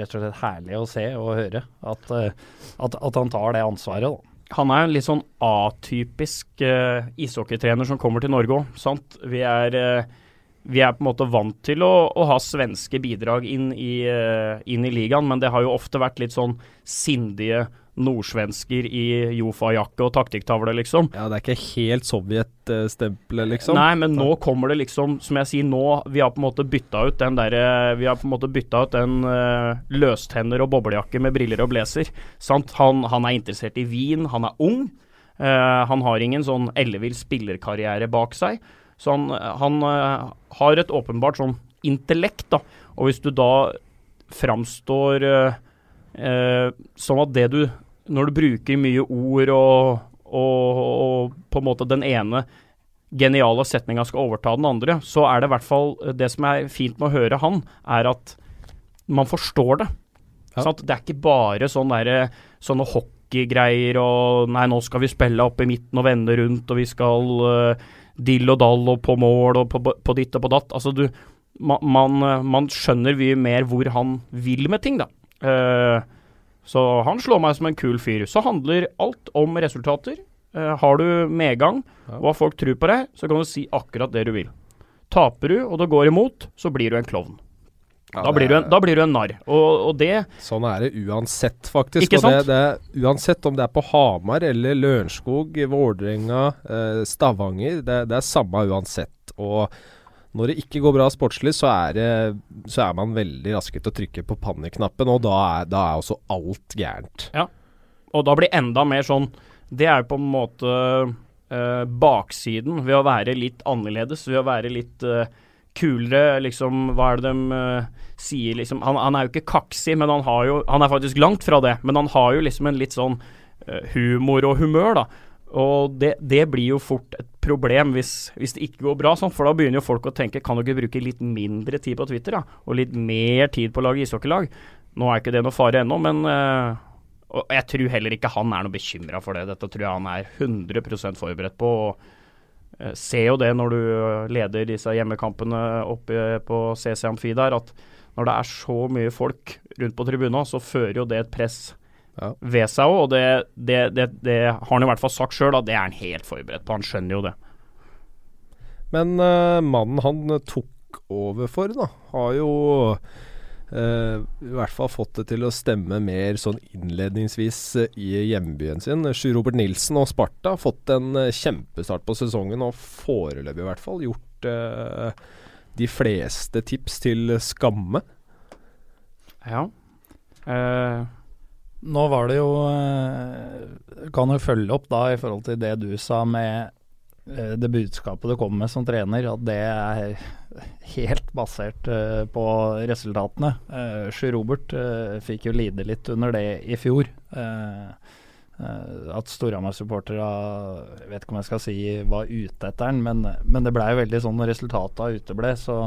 rett og slett herlig å se og høre. At, at, at han tar det ansvaret. da. Han er en litt sånn atypisk uh, ishockeytrener som kommer til Norge òg. Vi er vi er på en måte vant til å, å ha svenske bidrag inn i, uh, inn i, ligaen, men det har jo ofte vært litt sånn sindige nordsvensker i Jofa-jakke og taktikktavle, liksom. Ja, det er ikke helt Sovjet-stempelet, liksom? Nei, men nå kommer det liksom, som jeg sier, nå Vi har på en måte bytta ut den derre Vi har på en måte bytta ut den uh, løstenner og boblejakke med briller og blazer. Sant? Han, han, er interessert i vin, han er ung. Uh, han har ingen sånn ellevill spillerkarriere bak seg. Så han, han uh, har et åpenbart sånn intellekt, da. Og hvis du da framstår uh, sånn at det du når du bruker mye ord og, og, og på en måte den ene geniale setninga skal overta den andre, så er det i hvert fall Det som er fint med å høre han, er at man forstår det. Ja. Det er ikke bare sånn der, sånne hockeygreier og Nei, nå skal vi spille opp i midten og vende rundt, og vi skal uh, dill og dall og på mål og på, på ditt og på datt. Altså, du man, man, skjønner mye mer hvor han vil med ting, da. Uh, så han slår meg som en kul fyr. Så handler alt om resultater. Uh, har du medgang og har folk tror på deg, så kan du si akkurat det du vil. Taper du, og det går imot, så blir du en klovn. Ja, da, blir en, da, blir du en, narr. Og, og, det Sånn er det uansett, faktisk. Ikke sant? Det, det, uansett om det er på Hamar eller Lørenskog, Vålerenga, eh, Stavanger. Det, det, er samme uansett. Og når det ikke går bra sportslig, så er, det, så er man veldig raske til å trykke på panneknappen, og da er, da er også alt gærent. Ja, og da blir enda mer sånn Det er på en måte eh, baksiden ved å være litt annerledes, ved å være litt uh, kulere, liksom Hva er det de uh, sier, liksom han, han, er jo ikke kaksig, men han har jo Han er faktisk langt fra det, men han har jo liksom en litt sånn humor og humør, da. Og det, det, blir jo fort et problem hvis, hvis, det ikke går bra, sånn, for da begynner jo folk å tenke kan du ikke bruke litt mindre tid på Twitter da, og litt mer tid på å lage ishockeylag. Nå er ikke det noe fare ennå, men uh, jeg tror heller ikke han er noe bekymra for det. Dette tror jeg han er 100% forberedt på. og uh, Ser jo det når du leder disse hjemmekampene oppe på CC Amfi der, at når det er så mye folk rundt på tribuna, så fører jo det et press ja. ved seg òg. Og det, det, det, det, har han i hvert fall sagt sjøl, det er han helt forberedt på. Han skjønner jo det. Men uh, mannen han tok over for, da, har jo uh, i hvert fall fått det til å stemme mer sånn innledningsvis uh, i hjembyen sin. Sjur Robert Nilsen og Sparta har fått en kjempestart på sesongen, og foreløpig i hvert fall gjort de fleste tips til skamme. Ja. Uh, nå var det jo Kan du følge opp da i forhold til det du sa med det budskapet du kommer med som trener, at det er helt basert uh, på resultatene. Uh, Sjur Robert fikk jo lide litt under det i fjor. At Storhamar-supportere, jeg vet ikke om jeg skal si var ute etter den, men, men det blei jo veldig sånn når resultatene uteble, så,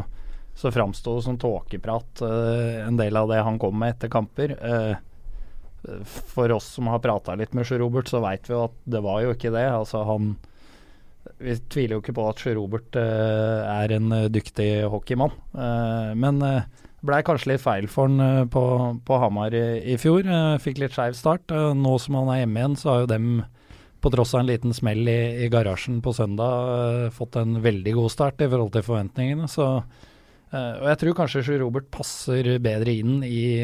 så framsto det som tåkeprat en del av det han kom med etter kamper. For oss som har prata litt med Sjur Robert, så veit vi jo at det var jo ikke det. Altså han Vi tviler jo ikke på at Sjø Robert uh, er en uh, dyktig hockeymann. Uh, men blei kanskje litt feil for han på, på, Hamar i, i fjor. fikk litt skeiv start. nå som han er hjemme igjen, så har jo dem på tross av en liten smell i, i garasjen på søndag, fått en veldig god start i forhold til forventningene. Så og jeg tror kanskje Sjur Robert passer bedre inn i,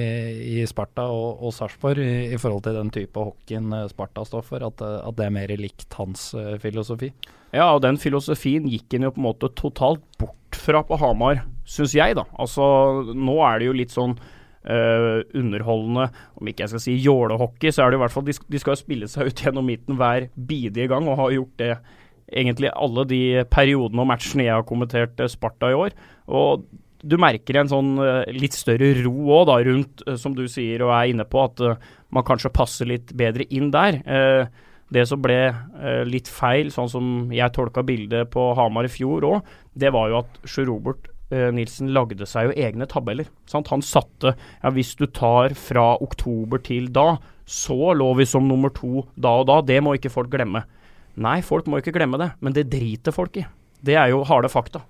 i Sparta og, og Sarpsborg i, forhold til den type hockeyen Sparta står for, at, at det er mer likt hans filosofi. Ja, og den filosofien gikk han jo på en måte totalt bort fra på Hamar, syns jeg, da. Altså, nå er det jo litt sånn uh, underholdende, om ikke jeg skal si jålehockey, så er det i hvert fall de, skal jo spille seg ut gjennom midten hver bidige gang, og har gjort det egentlig alle de periodene og matchene jeg har kommentert uh, Sparta i år. Og du merker en sånn uh, litt større ro òg, da, rundt, som du sier og er inne på, at man kanskje passer litt bedre inn der. Det som ble litt feil, sånn som jeg tolka bildet på Hamar i fjor òg, det var jo at Sjur Robert Eh, Nilsen lagde seg jo egne tabeller. Sant? Han satte ja, Hvis du tar fra oktober til da, så lå vi som nummer to da og da. Det må ikke folk glemme. Nei, folk må ikke glemme det, men det driter folk i. Det er jo harde fakta.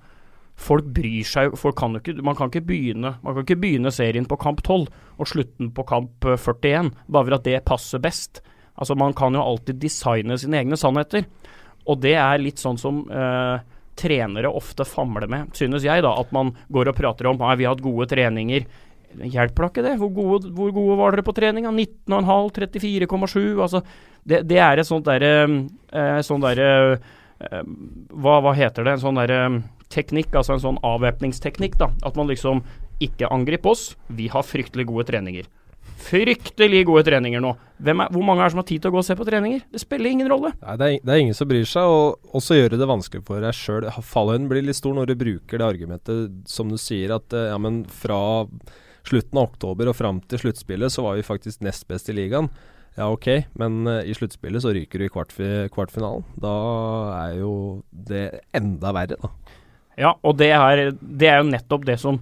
Folk bryr seg folk man, man kan ikke begynne serien på kamp 12 og slutten på kamp 41, eh, bare for at det passer best. Altså, Man kan jo alltid designe sine egne sannheter. Og det er litt sånn som eh, trenere ofte famler med, synes jeg. da, At man går og prater om at vi har hatt gode treninger. Hjelper da ikke det? Hvor gode, hvor gode var dere på treninga? 19,5, 34,7? Altså, det, det, er et sånt derre eh, sånn derre eh, hva, hva, heter det? En sånn derre teknikk, altså en sånn avvæpningsteknikk. da, At man liksom ikke angriper oss. Vi har fryktelig gode treninger fryktelig gode treninger nå. Er, hvor mange er det som har tid til å gå og se på treninger? Det spiller ingen rolle. Nei, det er, det er ingen som bryr seg, og også gjøre det vanskelig for deg sjøl. Fallhøyden blir litt stor når du bruker det argumentet som du sier, at eh, ja, men fra slutten av oktober og fram til sluttspillet så var vi faktisk nest best i ligaen. Ja, ok, men uh, i sluttspillet så ryker du i kvartfi kvartfinalen. Da er jo det enda verre, da. Ja, og det er, det er jo nettopp det som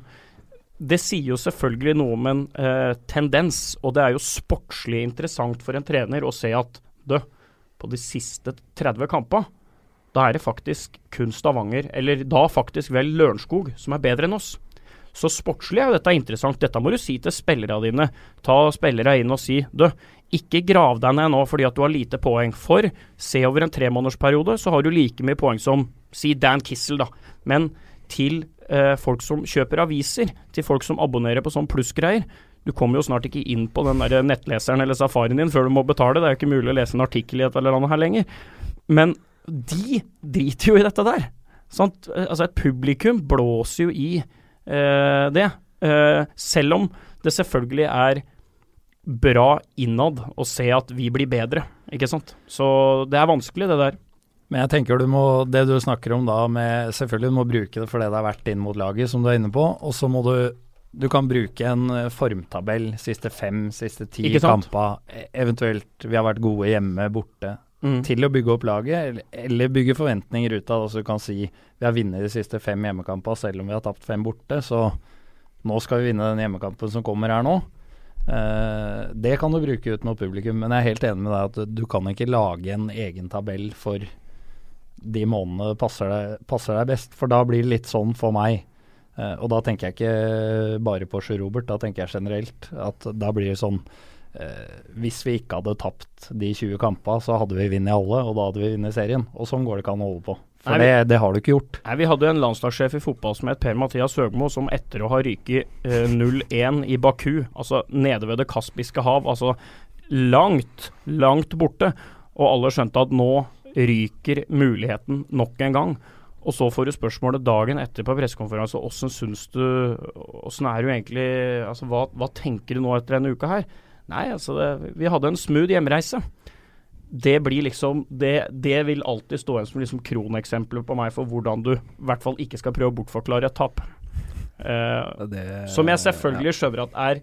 det sier jo selvfølgelig noe om en eh, tendens, og det er jo sportslig interessant for en trener å se at du, på de siste 30 kampene, da er det faktisk kun Stavanger, eller da faktisk vel Lørenskog, som er bedre enn oss. Så sportslig er jo dette interessant. Dette må du si til spillerne dine. Ta spillerne inn og si du, ikke grav deg ned nå fordi at du har lite poeng. For se over en tremånedersperiode, så har du like mye poeng som si Dan Kissel, da. Men til eh, folk som kjøper aviser, til folk som abonnerer på sånn plussgreier. Du kommer jo snart ikke inn på den der nettleseren eller safarien din før du må betale. Det er jo ikke mulig å lese en artikkel i et eller annet her lenger. Men de driter jo i dette der. Sant? Altså Et publikum blåser jo i eh, det. Eh, selv om det selvfølgelig er bra innad å se at vi blir bedre, ikke sant. Så det er vanskelig, det der. Men jeg tenker du må, det du snakker om da med Selvfølgelig du må bruke det for det det er verdt inn mot laget, som du er inne på. Og så må du du kan bruke en eh, formtabell siste fem, siste ti kamper. Eventuelt vi har vært gode hjemme, borte. Mm. Til å bygge opp laget, eller bygge forventninger ut av det. Så du kan si vi har vunnet de siste fem hjemmekampene selv om vi har tapt fem borte. Så nå skal vi vinne den hjemmekampen som kommer her nå. Uh, det kan du bruke ut mot publikum, men jeg er helt enig med deg at du kan ikke lage en egen tabell for de månedene passer deg, passer deg best. For da blir det litt sånn for meg. Uh, og da tenker jeg ikke bare på Sjø Robert, da tenker jeg generelt. At da blir det sånn uh, Hvis vi ikke hadde tapt de 20 kampene, så hadde vi vunnet alle, og da hadde vi vunnet serien. Og sånn går det ikke an å holde på. For nei, det, det, har du ikke gjort. Nei, Vi hadde en landslagssjef i fotball som het Per-Mathias Søgmo, som etter å ha ryket uh, 0-1 i Baku, altså nede ved Det kaspiske hav, altså langt, langt borte, og alle skjønte at nå ryker muligheten nok en gang. Og så får du spørsmålet dagen etter på pressekonferanse åssen syns du Åssen er du egentlig Altså hva, hva, tenker du nå etter denne uka her? Nei, altså det, vi hadde en smooth hjemreise. Det blir liksom Det, det vil alltid stå igjen som liksom kroneksempler på meg for hvordan du i hvert fall ikke skal prøve å bortforklare et tap. Uh, det, som jeg selvfølgelig skjønner at er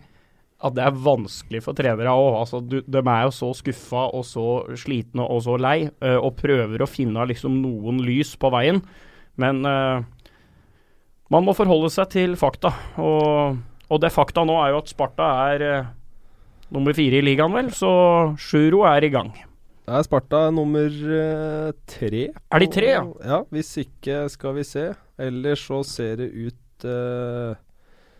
at det er vanskelig for trenere òg. Altså, de er jo så skuffa og så slitne og så lei, uh, og prøver å finne liksom noen lys på veien. Men uh, man må forholde seg til fakta. Og, og, det fakta nå er jo at Sparta er uh, nummer fire i ligaen, vel. Så Sjuro er i gang. Det er Sparta nummer tre. Er de tre, ja? Ja, hvis ikke skal vi se. Ellers så ser det ut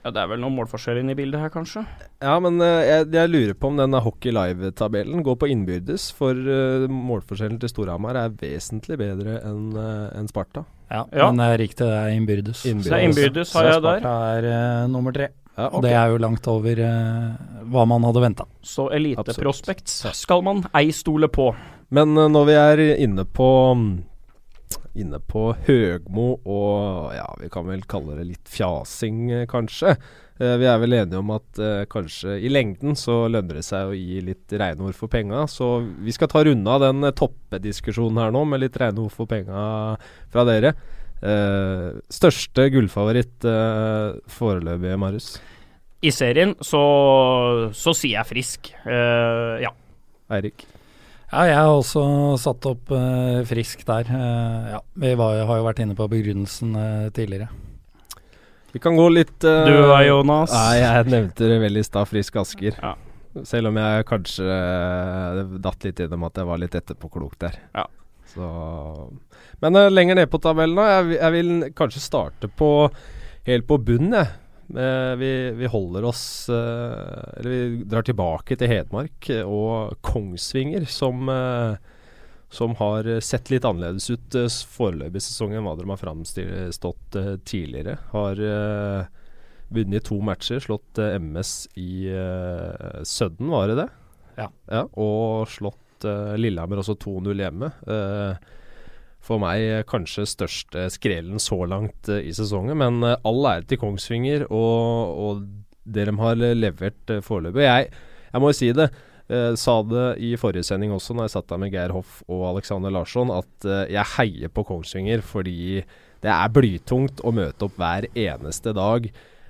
ja, Det er vel noen målforskjell inne i bildet her, kanskje? Ja, men uh, jeg, jeg, lurer på om denne Hockey Live-tabellen går på innbyrdes. For uh, målforskjellen til Storhamar er vesentlig bedre enn uh, en Sparta. Ja, Ja. men det er riktig, det er innbyrdes. Innbyrdes. Så det er innbyrdes, har jeg der. Sparta er eh, nummer tre. Ja, okay. det er jo langt over eh, hva man hadde venta. Så Elite Absolutt. Prospects skal man ei stole på. Men eh, når vi er inne på Inne på Høgmo og ja, vi kan vel kalle det litt fjasing, eh, kanskje. Eh, vi er vel enige om at eh, kanskje i lengden så lønner det seg å gi litt rene ord for penga. Så vi skal ta runde av den eh, toppediskusjonen her nå med litt rene ord for penga fra dere. Eh, største gullfavoritt eh, foreløpig, Marius? I serien så, så sier jeg frisk. Eh, ja. Eirik? Ja, jeg har også satt opp eh, frisk der. Eh, ja, vi var, har jo vært inne på begrunnelsen eh, tidligere. Vi kan gå litt eh, Du da, Jonas? Nei, jeg nevnte det vel i stad, Frisk Asker. Ja. Selv om jeg kanskje eh, datt litt innom at jeg var litt etterpåklok der. Ja. Så Men eh, lenger ned på tabellen, da. Jeg, vil- jeg vil kanskje starte på helt på bunnen, jeg. Eh, vi, vi holder oss eh, Eller vi drar tilbake til Hedmark eh, og Kongsvinger, som som har sett litt annerledes ut foreløpig i sesongen hva de har framstått tidligere. Har vunnet to matcher, slått MS i Sudden, var det det? Ja. og slått eh, Lillehammer også 2-0 hjemme. Eh, for meg eh, kanskje største skrelen så langt eh, i sesongen, men eh, all ære til Kongsvinger og, og det de har levert foreløpig. Jeg, jeg må jo si det. Eh, sa det i forrige sending også, når jeg satt der med Geir Hoff og Alexander Larsson, at jeg heier på Kongsvinger fordi det er blytungt å møte opp hver eneste dag.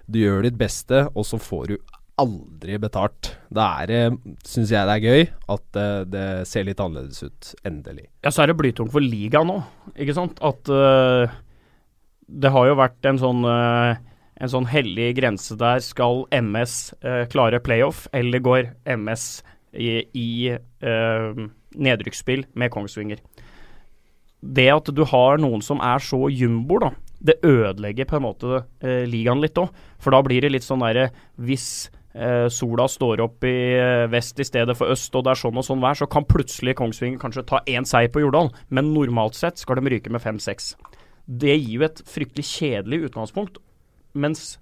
Du gjør ditt beste, og så får du aldri betalt. Da er det, syns jeg det er gøy, at eh, det ser litt annerledes ut. Endelig. Ja, så er det blytungt for ligaen nå, ikke sant? At uh, det har jo vært en sånn uh, en sånn hellig grense der. Skal MS uh, klare playoff, eller går MS i, i eh, nedrykksspill med Kongsvinger? Det at du har noen som er så jumbo, da, det ødelegger på en måte eh, ligaen litt òg. For da blir det litt sånn derre Hvis eh, sola står opp i eh, vest i stedet for øst, og det er sånn og sånn vær, så kan plutselig Kongsvinger kanskje ta én seier på Jordal, men normalt sett skal de ryke med fem-seks. Det gir jo et fryktelig kjedelig utgangspunkt, mens,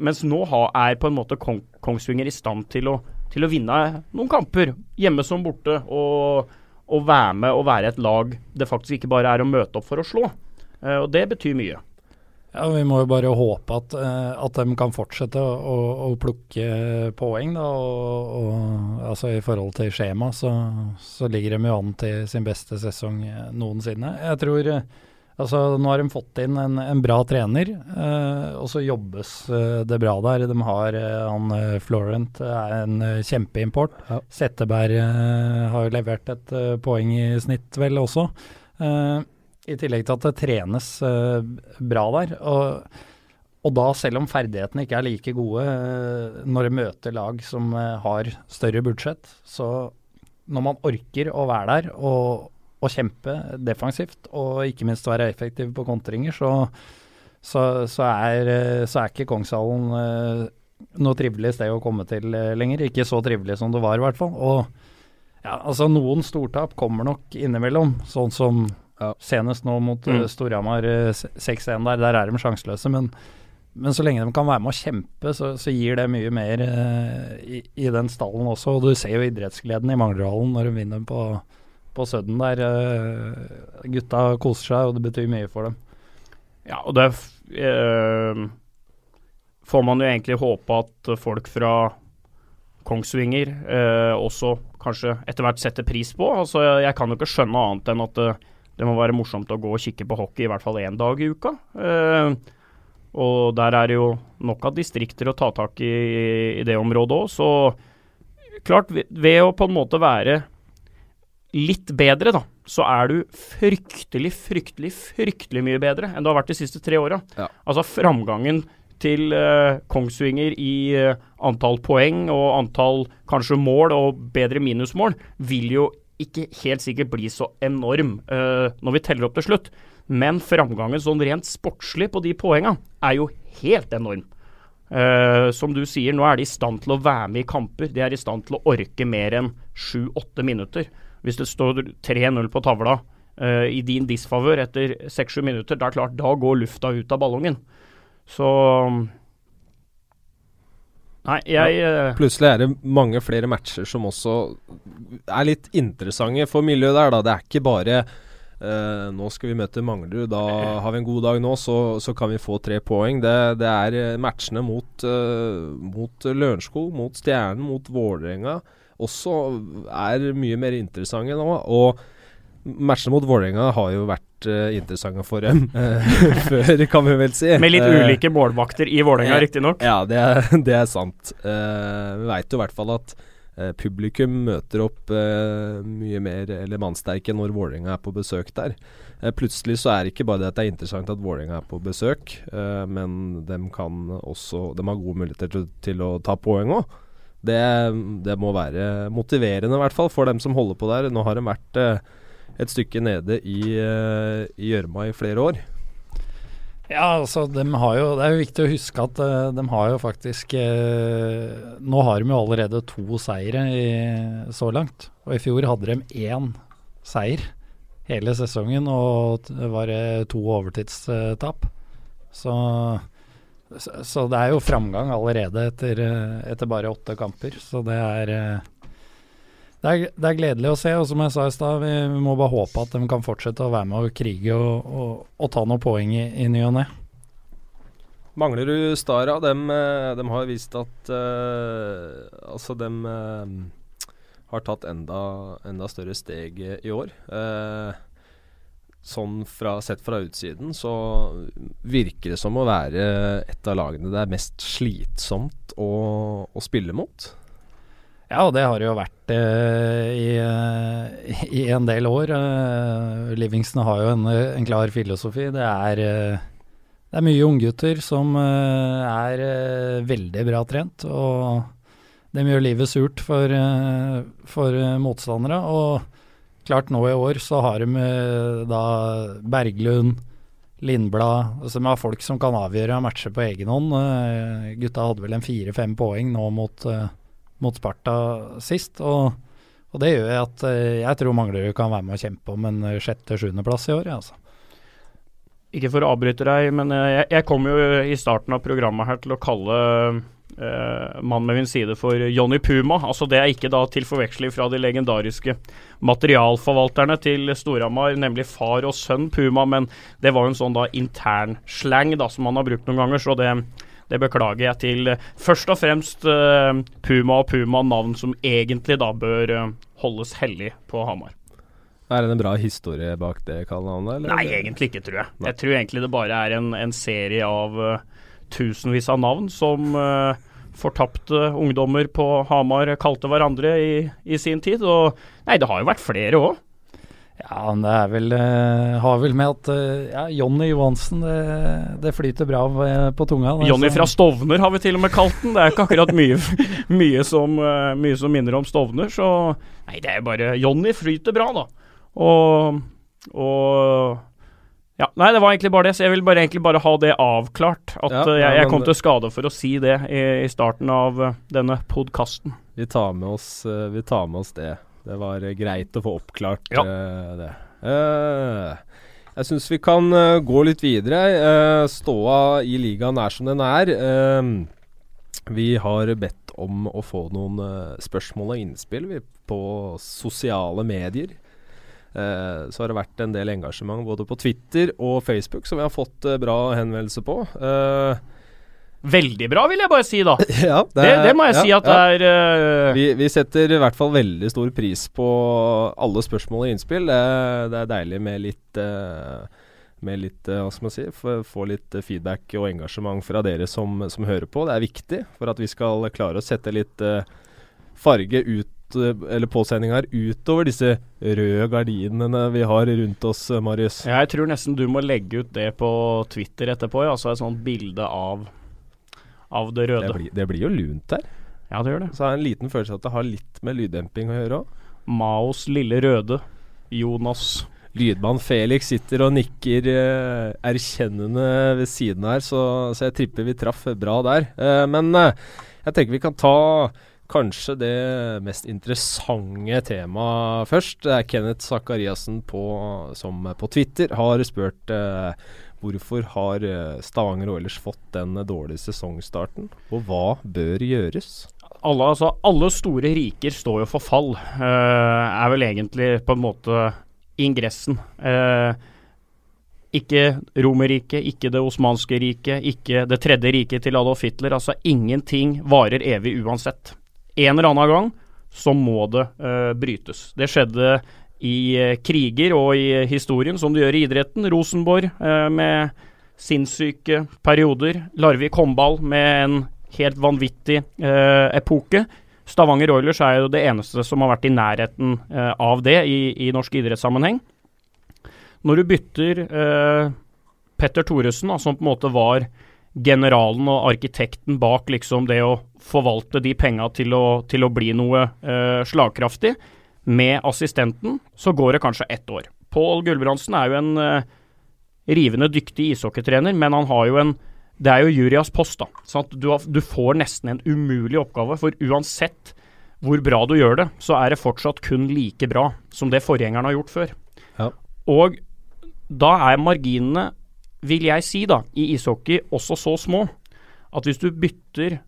mens nå er på en måte Kong, Kongsvinger i stand til å, til å vinne noen kamper, hjemme som borte, og, og være med og være et lag det faktisk ikke bare er å møte opp for å slå. Eh, og det betyr mye. Ja, Vi må jo bare håpe at, eh, at de kan fortsette å, å, å plukke poeng. Da, og, og, altså I forhold til skjema så, så ligger de jo an til sin beste sesong eh, noensinne. Jeg tror eh, altså Nå har de fått inn en, en bra trener, eh, og så jobbes det bra der. De har han Florent er en kjempeimport. Ja. Setteberg har jo levert et poeng i snitt, vel også. Eh, i tillegg til at det trenes eh, bra der. Og, og da, selv om ferdighetene ikke er like gode eh, når de møter lag som eh, har større budsjett, så når man orker å være der og, og kjempe defensivt, og ikke minst være effektiv på kontringer, så, så, så, er, så er ikke Kongshallen noe trivelig sted å komme til lenger. Ikke så trivelig som det var, i hvert fall. Og ja, altså noen stortap kommer nok innimellom, sånn som Ja. senest nå mot Mm. eh, Storhamar eh, 6-1 der. Der er de sjanseløse, men, men så lenge de kan være med å kjempe, så, så gir det mye mer uh, i, i den stallen også. Og du ser jo idrettsgleden i Manglerhallen når de vinner på, på Sudden der. Uh, gutta koser seg, og det betyr mye for dem. Ja, og det eh, får man jo egentlig håpe at folk fra Kongsvinger eh, også kanskje etter hvert setter pris på. Altså, jeg, jeg kan jo ikke skjønne annet enn at det, må være morsomt å gå og kikke på hockey i hvert fall én dag i uka. Eh, og der er det jo nok av distrikter å ta tak i i det området òg, så klart, ved å på en måte være litt bedre, da, så er du fryktelig, fryktelig, fryktelig mye bedre enn du har vært de siste tre åra. Ja. Altså framgangen til uh, Kongsvinger i uh, antall poeng og antall kanskje mål og bedre minusmål vil jo ikke helt sikkert bli så enorm uh, når vi teller opp til slutt. Men framgangen sånn rent sportslig på de poenga er jo helt enorm. Uh, som du sier, nå er de i stand til å være med i kamper. De er i stand til å orke mer enn sju-åtte minutter. Hvis det står 3-0 på tavla uh, i din disfavør etter seks-sju minutter, det er klart, da går lufta ut av ballongen. Så Nei, jeg ja. Plutselig er det mange flere matcher som også er litt interessante for miljøet der, da. Det er ikke bare Uh, nå skal vi møte Manglerud. Da har vi en god dag nå, så, så kan vi få tre poeng. Det, det er eh, matchene mot, uh, mot Lørenskog, mot Stjernen, mot Vålerenga også er mye mer interessante nå. Og matchene mot Vålerenga har jo vært uh, interessante for dem før, kan vi vel si. Med litt ulike målvakter i Vålerenga, riktignok. Ja, det er, det er sant. vi veit jo i hvert fall at Eh, publikum møter opp eh, mye mer eller mannsterke når Vålerenga er på besøk der. Eh, plutselig så er det ikke bare det at det er interessant at Vålerenga er på besøk, eh, men de kan også De har gode muligheter til, til å ta poeng òg. Det, det, må være motiverende, i hvert fall, for dem som holder på der. Nå har de vært eh, et stykke nede i eh, gjørma i, i flere år. Ja, altså de har jo, Det er jo viktig å huske at uh, de har jo faktisk uh, Nå har de jo allerede to seire i, så langt. Og i fjor hadde de én seier hele sesongen, og det var to overtidstap. Så, så, det er jo framgang allerede etter, etter bare åtte kamper. Så det er det er, det er, gledelig å se, og som jeg sa i stad, vi, vi, må bare håpe at de kan fortsette å være med og krige og, og, og ta noen poeng i, i ny og ne. Manglerud Stara, de, eh, de har vist at uh, Altså, de uh, har tatt enda, enda, større steg i år. Uh, sånn fra, sett fra utsiden så virker det som å være et av lagene det er mest slitsomt å, å spille mot. Ja, det har det jo vært eh, i, eh, i, en del år. Eh, Livingston har jo en, en, klar filosofi. Det er, eh, det er mye unggutter som eh, er eh, veldig bra trent. Og de gjør livet surt for, for motstandere. Og klart nå i år så har de da Berglund, Lindblad Som har folk som kan avgjøre matcher på egen hånd. Gutta hadde vel en fire-fem poeng nå mot mot Sparta sist. Og, og det gjør at eh, jeg tror Manglerud kan være med å kjempe om en eh, sjette-sjuendeplass i år. Altså. Ikke for å avbryte deg, men eh, jeg, jeg kom jo i starten av programmet her til å kalle Uh, mannen med min side for Johnny Puma. Altså Det er ikke da til forveksling fra de legendariske materialforvalterne til Storhamar, nemlig far og sønn Puma, men det var jo en sånn da intern slang da som man har brukt noen ganger, så det, det beklager jeg til eh, først og fremst uh, Puma og Puma, navn som egentlig da bør uh, holdes hellig på Hamar. Er det en bra historie bak det kallenavnet? Nei, egentlig ikke, tror jeg. Nei. Jeg tror egentlig det bare er en, en serie av uh, tusenvis av navn som fortapte ungdommer på Hamar kalte hverandre i, i, sin tid. Og nei, det har jo vært flere òg. Ja, men det er vel uh, Har vel med at uh, ja, Jonny Johansen, det, det, flyter bra på tunga. Jonny fra Stovner har vi til og med kalt den. Det er ikke akkurat mye, mye, som, uh, mye som minner om Stovner. Så nei, det er bare Jonny flyter bra, da. Og, og ja, Nei, det var egentlig bare det. Så jeg vil bare, egentlig bare ha det avklart. At ja, jeg, jeg, kom til skade for å si det i, i starten av denne podkasten. Vi, tar med oss, vi tar med oss det. Det var uh, greit å få oppklart ja. uh, det. Uh, jeg syns vi kan gå litt videre. ståa i ligaen er som den er. vi har bedt om å få noen spørsmål og innspill vi, på sosiale medier. så har det vært en del engasjement både på Twitter og Facebook som vi har fått bra henvendelse på. Uh, Veldig bra, vil jeg bare si, da. Ja, det, det, det, må jeg ja, si at ja. det er uh... vi, vi, setter i hvert fall veldig stor pris på alle spørsmål og innspill. Det, det er deilig med litt uh, med litt, uh, hva skal man si, få litt feedback og engasjement fra dere som, som, hører på. Det er viktig for at vi skal klare å sette litt farge ut eller påsendinger utover disse røde gardinene vi har rundt oss, Marius. Jeg tror nesten du må legge ut det på Twitter etterpå. Altså et sånt bilde av av det røde. Det blir, det blir jo lunt der. Ja, det gjør det. Så jeg har en liten følelse av at det har litt med lyddemping å gjøre òg. Maos lille røde. Jonas. Lydmann Felix sitter og nikker eh, erkjennende ved siden her, så, så, jeg tripper vi traff bra der. Eh, men eh, jeg tenker vi kan ta, kanskje det mest interessante temaet først. Det er Kenneth Sakariassen som på Twitter har spurt eh, hvorfor har eh, Stavanger Oilers fått den dårlige sesongstarten, og hva bør gjøres? Alle, altså, alle store riker står jo for fall, uh, er vel egentlig på en måte ingressen. Uh, ikke Romerriket, ikke det osmanske riket, ikke det tredje riket til Adolf Hitler. Altså ingenting varer evig uansett. En eller annen gang så må det uh, brytes. Det skjedde i uh, kriger og i historien, som du gjør i idretten. Rosenborg uh, med sinnssyke perioder. Larvik håndball med en helt vanvittig epoke. Stavanger Oilers er jo det eneste som har vært i nærheten av det i, i norsk idrettssammenheng. Når du bytter eh, Petter Thoresen, som på en måte var generalen og arkitekten bak liksom det å forvalte de penga til, til, å bli noe eh, slagkraftig, med assistenten, så går det kanskje ett år. Pål Gulbrandsen er jo en uh, rivende dyktig ishockeytrener, men han har jo en Det er jo Jurias post, da. Så du, har, du får nesten en umulig oppgave, for uansett hvor bra du gjør det, så er det fortsatt kun like bra som det forgjengeren har gjort før. Ja. Og da er marginene, vil jeg si, da, i ishockey også så små at hvis du bytter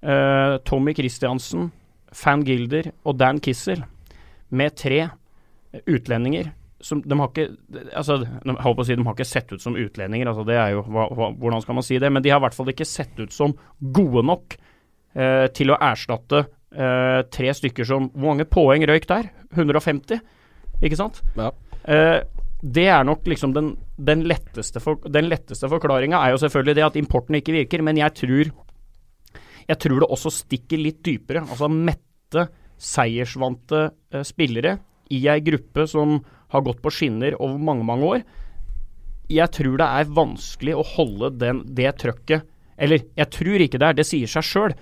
uh, Tommy Christiansen, Fan Gilder og Dan Kissel med tre utlendinger som de har ikke altså, de, holdt på å si De har ikke sett ut som utlendinger, altså det er jo hva, hva, hvordan skal man si det? Men de har i hvert fall ikke sett ut som gode nok eh, til å erstatte eh, tre stykker som Hvor mange poeng røyk der? 150, ikke sant? Ja. Eh, det er nok liksom den, den letteste, for, den letteste forklaringa er jo selvfølgelig det at importen ikke virker, men jeg tror, jeg tror det også stikker litt dypere. Altså mette, seiersvante uh, spillere i ei gruppe som har gått på skinner over mange, mange år. Jeg tror det er vanskelig å holde den, det trøkket Eller, jeg tror ikke det er, det sier seg sjøl.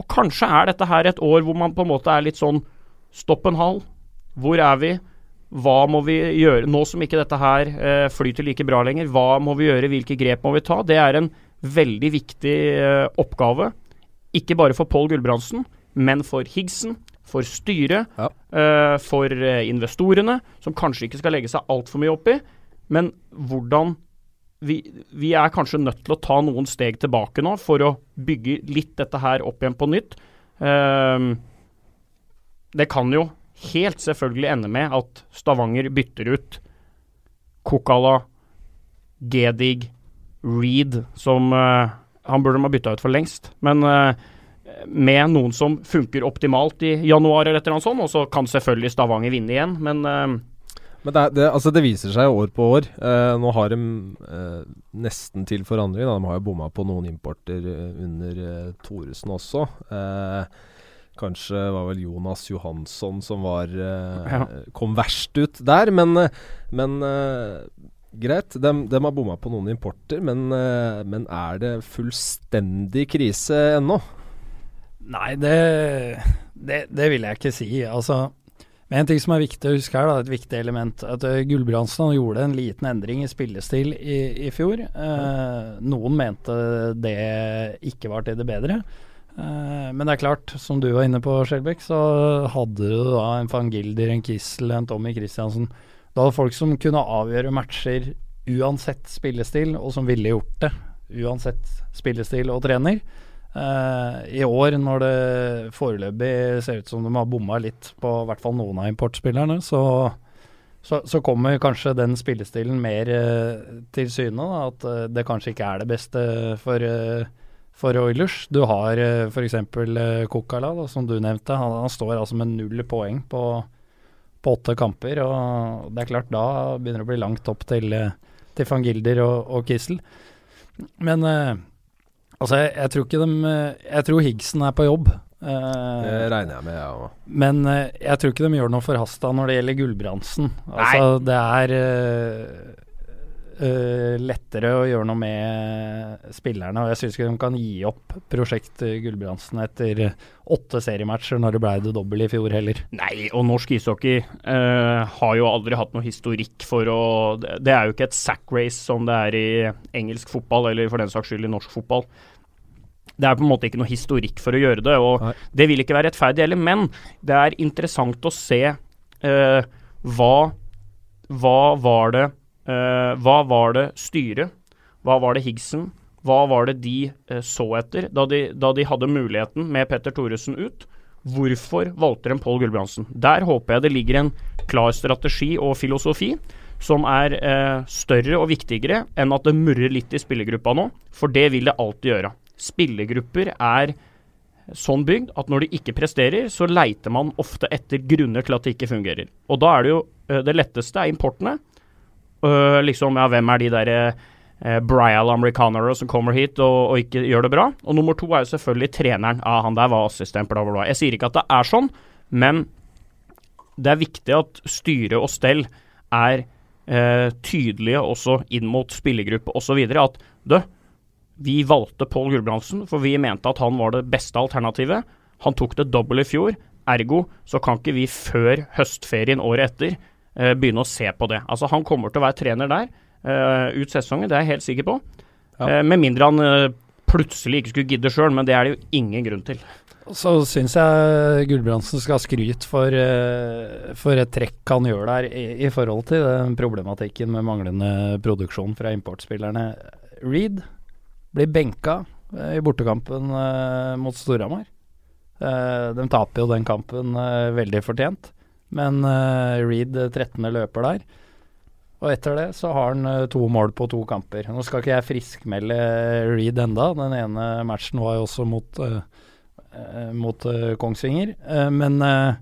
Og kanskje er dette her et år hvor man på en måte er litt sånn Stopp en hal. Hvor er vi? Hva må vi gjøre nå som ikke dette her eh, flyter like bra lenger? Hva må vi gjøre, hvilke grep må vi ta? Det er en veldig viktig eh, oppgave. Ikke bare for Pål Gulbrandsen, men for Higgsen, for styret, ja. uh, for eh, investorene, som kanskje ikke skal legge seg altfor mye opp i. Men hvordan vi, vi, er kanskje nødt til å ta noen steg tilbake nå for å bygge litt dette her opp igjen på nytt. Uh, det kan jo helt selvfølgelig ende med at Stavanger bytter ut Kokala, Gedig, Reed, som uh, Han burde de ha bytta ut for lengst. Men med noen som funker optimalt i januar eller et eller annet sånt, og så kan selvfølgelig Stavanger vinne igjen, men uh, men det, det, altså det, viser seg år på år. Eh, nå har de eh, nesten til forandring. Da. De har jo bomma på noen importer under eh, Thoresen også. Eh, Kanskje var vel Jonas Johansson som var ja. kom verst ut der. Men, eh, men greit, de, de, har bomma på noen importer. Men, men, er det fullstendig krise ennå? Nei, det, det, det, vil jeg ikke si. Altså, men en ting som er viktig å huske her, da, et viktig element, at Gulbrandsen gjorde en liten endring i spillestil i, i fjor. noen mente det ikke var til det bedre. Eh, men det er klart, som du var inne på, Skjelbæk, så hadde du da en van Gilder, en Kissel, en Tommy Christiansen. Du hadde folk som kunne avgjøre matcher uansett spillestil, og som ville gjort det uansett spillestil og trener. Uh, I år, når det foreløpig ser ut som de har bomma litt på i hvert fall noen av importspillerne, så, så, så kommer kanskje den spillestilen mer uh, til syne. Da, at det kanskje ikke er det beste for for Oilers. Du har uh, f.eks. Kokala, da, som du nevnte. Han, han, står altså med null poeng på, på, åtte kamper. og Det er klart, da begynner det å bli langt opp til, til van Gilder og, og Kissel. Men altså, jeg, jeg, tror ikke de Jeg tror Higgsen er på jobb. det regner jeg med, jeg ja. òg. Men jeg tror ikke de gjør noe forhasta når det gjelder Gulbrandsen. Altså, Nei. det er uh, lettere å gjøre noe med spillerne. Og jeg syns ikke de kan gi opp prosjekt Gulbrandsen etter åtte seriematcher når det ble det dobbel i fjor heller. Nei, og norsk ishockey uh, har jo aldri hatt noe historikk for å Det er jo ikke et sack race som det er i engelsk fotball, eller for den saks skyld i norsk fotball. det er på en måte ikke noe historikk for å gjøre det, og Nei. det vil ikke være rettferdig heller. Men det er interessant å se uh, hva Hva var det eh, Hva var det styret, hva var det Higgsen, hva var det de uh, så etter da de, da de hadde muligheten med Petter Thoresen ut? Hvorfor valgte de Pål Gulbrandsen? Der håper jeg det ligger en klar strategi og filosofi som er uh, større og viktigere enn at det murrer litt i spillergruppa nå, for det vil det alltid gjøre. Spillergrupper er sånn bygd at når de ikke presterer, så leiter man ofte etter grunner til at det ikke fungerer. Og da er det jo det letteste er importene. Øh, liksom, ja, hvem er de der eh, Brial americanere som kommer hit og, og ikke gjør det bra? Og nummer to er jo selvfølgelig treneren. Ja, han der var assistent, bla, bla, bla. Jeg sier ikke at det er sånn, men det er viktig at styre og stell er eh, tydelige også inn mot spillergruppe osv. At du, vi valgte Pål Gulbrandsen, for vi mente at han var det beste alternativet. Han tok det dobbelt i fjor, ergo så kan ikke vi før høstferien året etter begynne å se på det. Altså Han kommer til å være trener der eh, ut sesongen, det er jeg helt sikker på. Ja. Eh, med mindre han eh, plutselig ikke skulle gidde sjøl, men det er det jo ingen grunn til. Så syns jeg Gulbrandsen skal ha skryt for, eh, for et trekk han gjør der i, i forhold til den problematikken med manglende produksjon fra importspillerne. Reed blir benka eh, i bortekampen eh, mot Storhamar. Eh, de taper jo den kampen eh, veldig fortjent, men uh, Reed, 13. løper der. Og etter det så har han eh, to mål på to kamper. Nå skal ikke jeg friskmelde Reed enda, den ene matchen var jo også mot uh, eh, mot uh, Kongsvinger. Uh, men eh,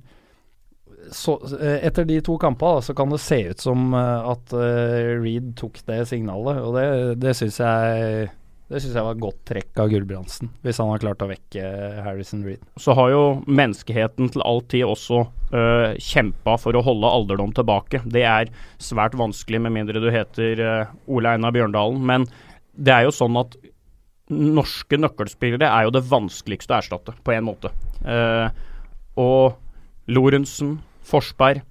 så, eh, etter de to kampene så kan det se ut som eh, at eh, Reed tok det signalet, og det, det syns jeg det synes jeg var et godt trekk av Gulbrandsen, hvis han har klart å vekke Harrison Reed. så har jo menneskeheten til all tid også øh, kjempa for å holde alderdom tilbake. Det er svært vanskelig med mindre du heter øh, Ole Einar Bjørndalen. Men det er jo sånn at norske nøkkelspillere er jo det vanskeligste å erstatte, på en måte. Uh, og Lorentzen, Forsberg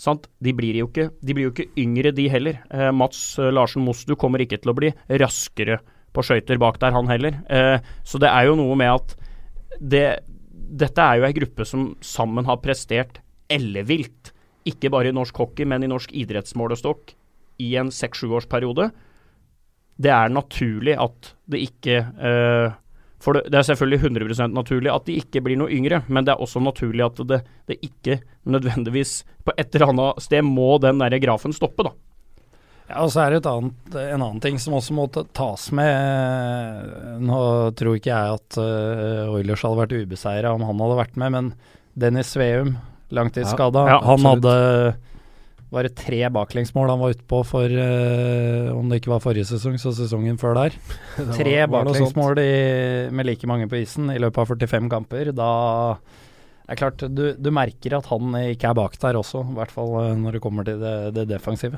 sant? De, blir jo ikke, blir jo ikke yngre, de heller. Uh, Mats eh, Larsen Mostu kommer ikke til å bli raskere på skøyter bak der, han heller. Eh, så det er jo noe med at det, dette er jo ei gruppe som sammen har prestert ellevilt. Ikke bare i norsk hockey, men i norsk idrettsmålestokk i en seks-sjuårsperiode. Det er naturlig at det ikke eh, For det, er selvfølgelig 100 naturlig at de ikke blir noe yngre, men det er også naturlig at det, det ikke nødvendigvis På et eller annet sted må den der grafen stoppe, da. Ja, og så er det et annet, en annen ting som også må tas med. Nå tror ikke jeg at uh, Oilers hadde vært ubeseira om han hadde vært med, men Dennis Sveum, langtidsskada, Ja, ja, han hadde hadde bare tre baklengsmål han var ute på for uh, Om det ikke var forrige sesong, så sesongen før der. Det Tre var- var baklengsmål i- med like mange på isen i løpet av 45 kamper. Da det er klart, du, du merker at han ikke er bak der også, i hvert fall eh, når det kommer til det, det defensive.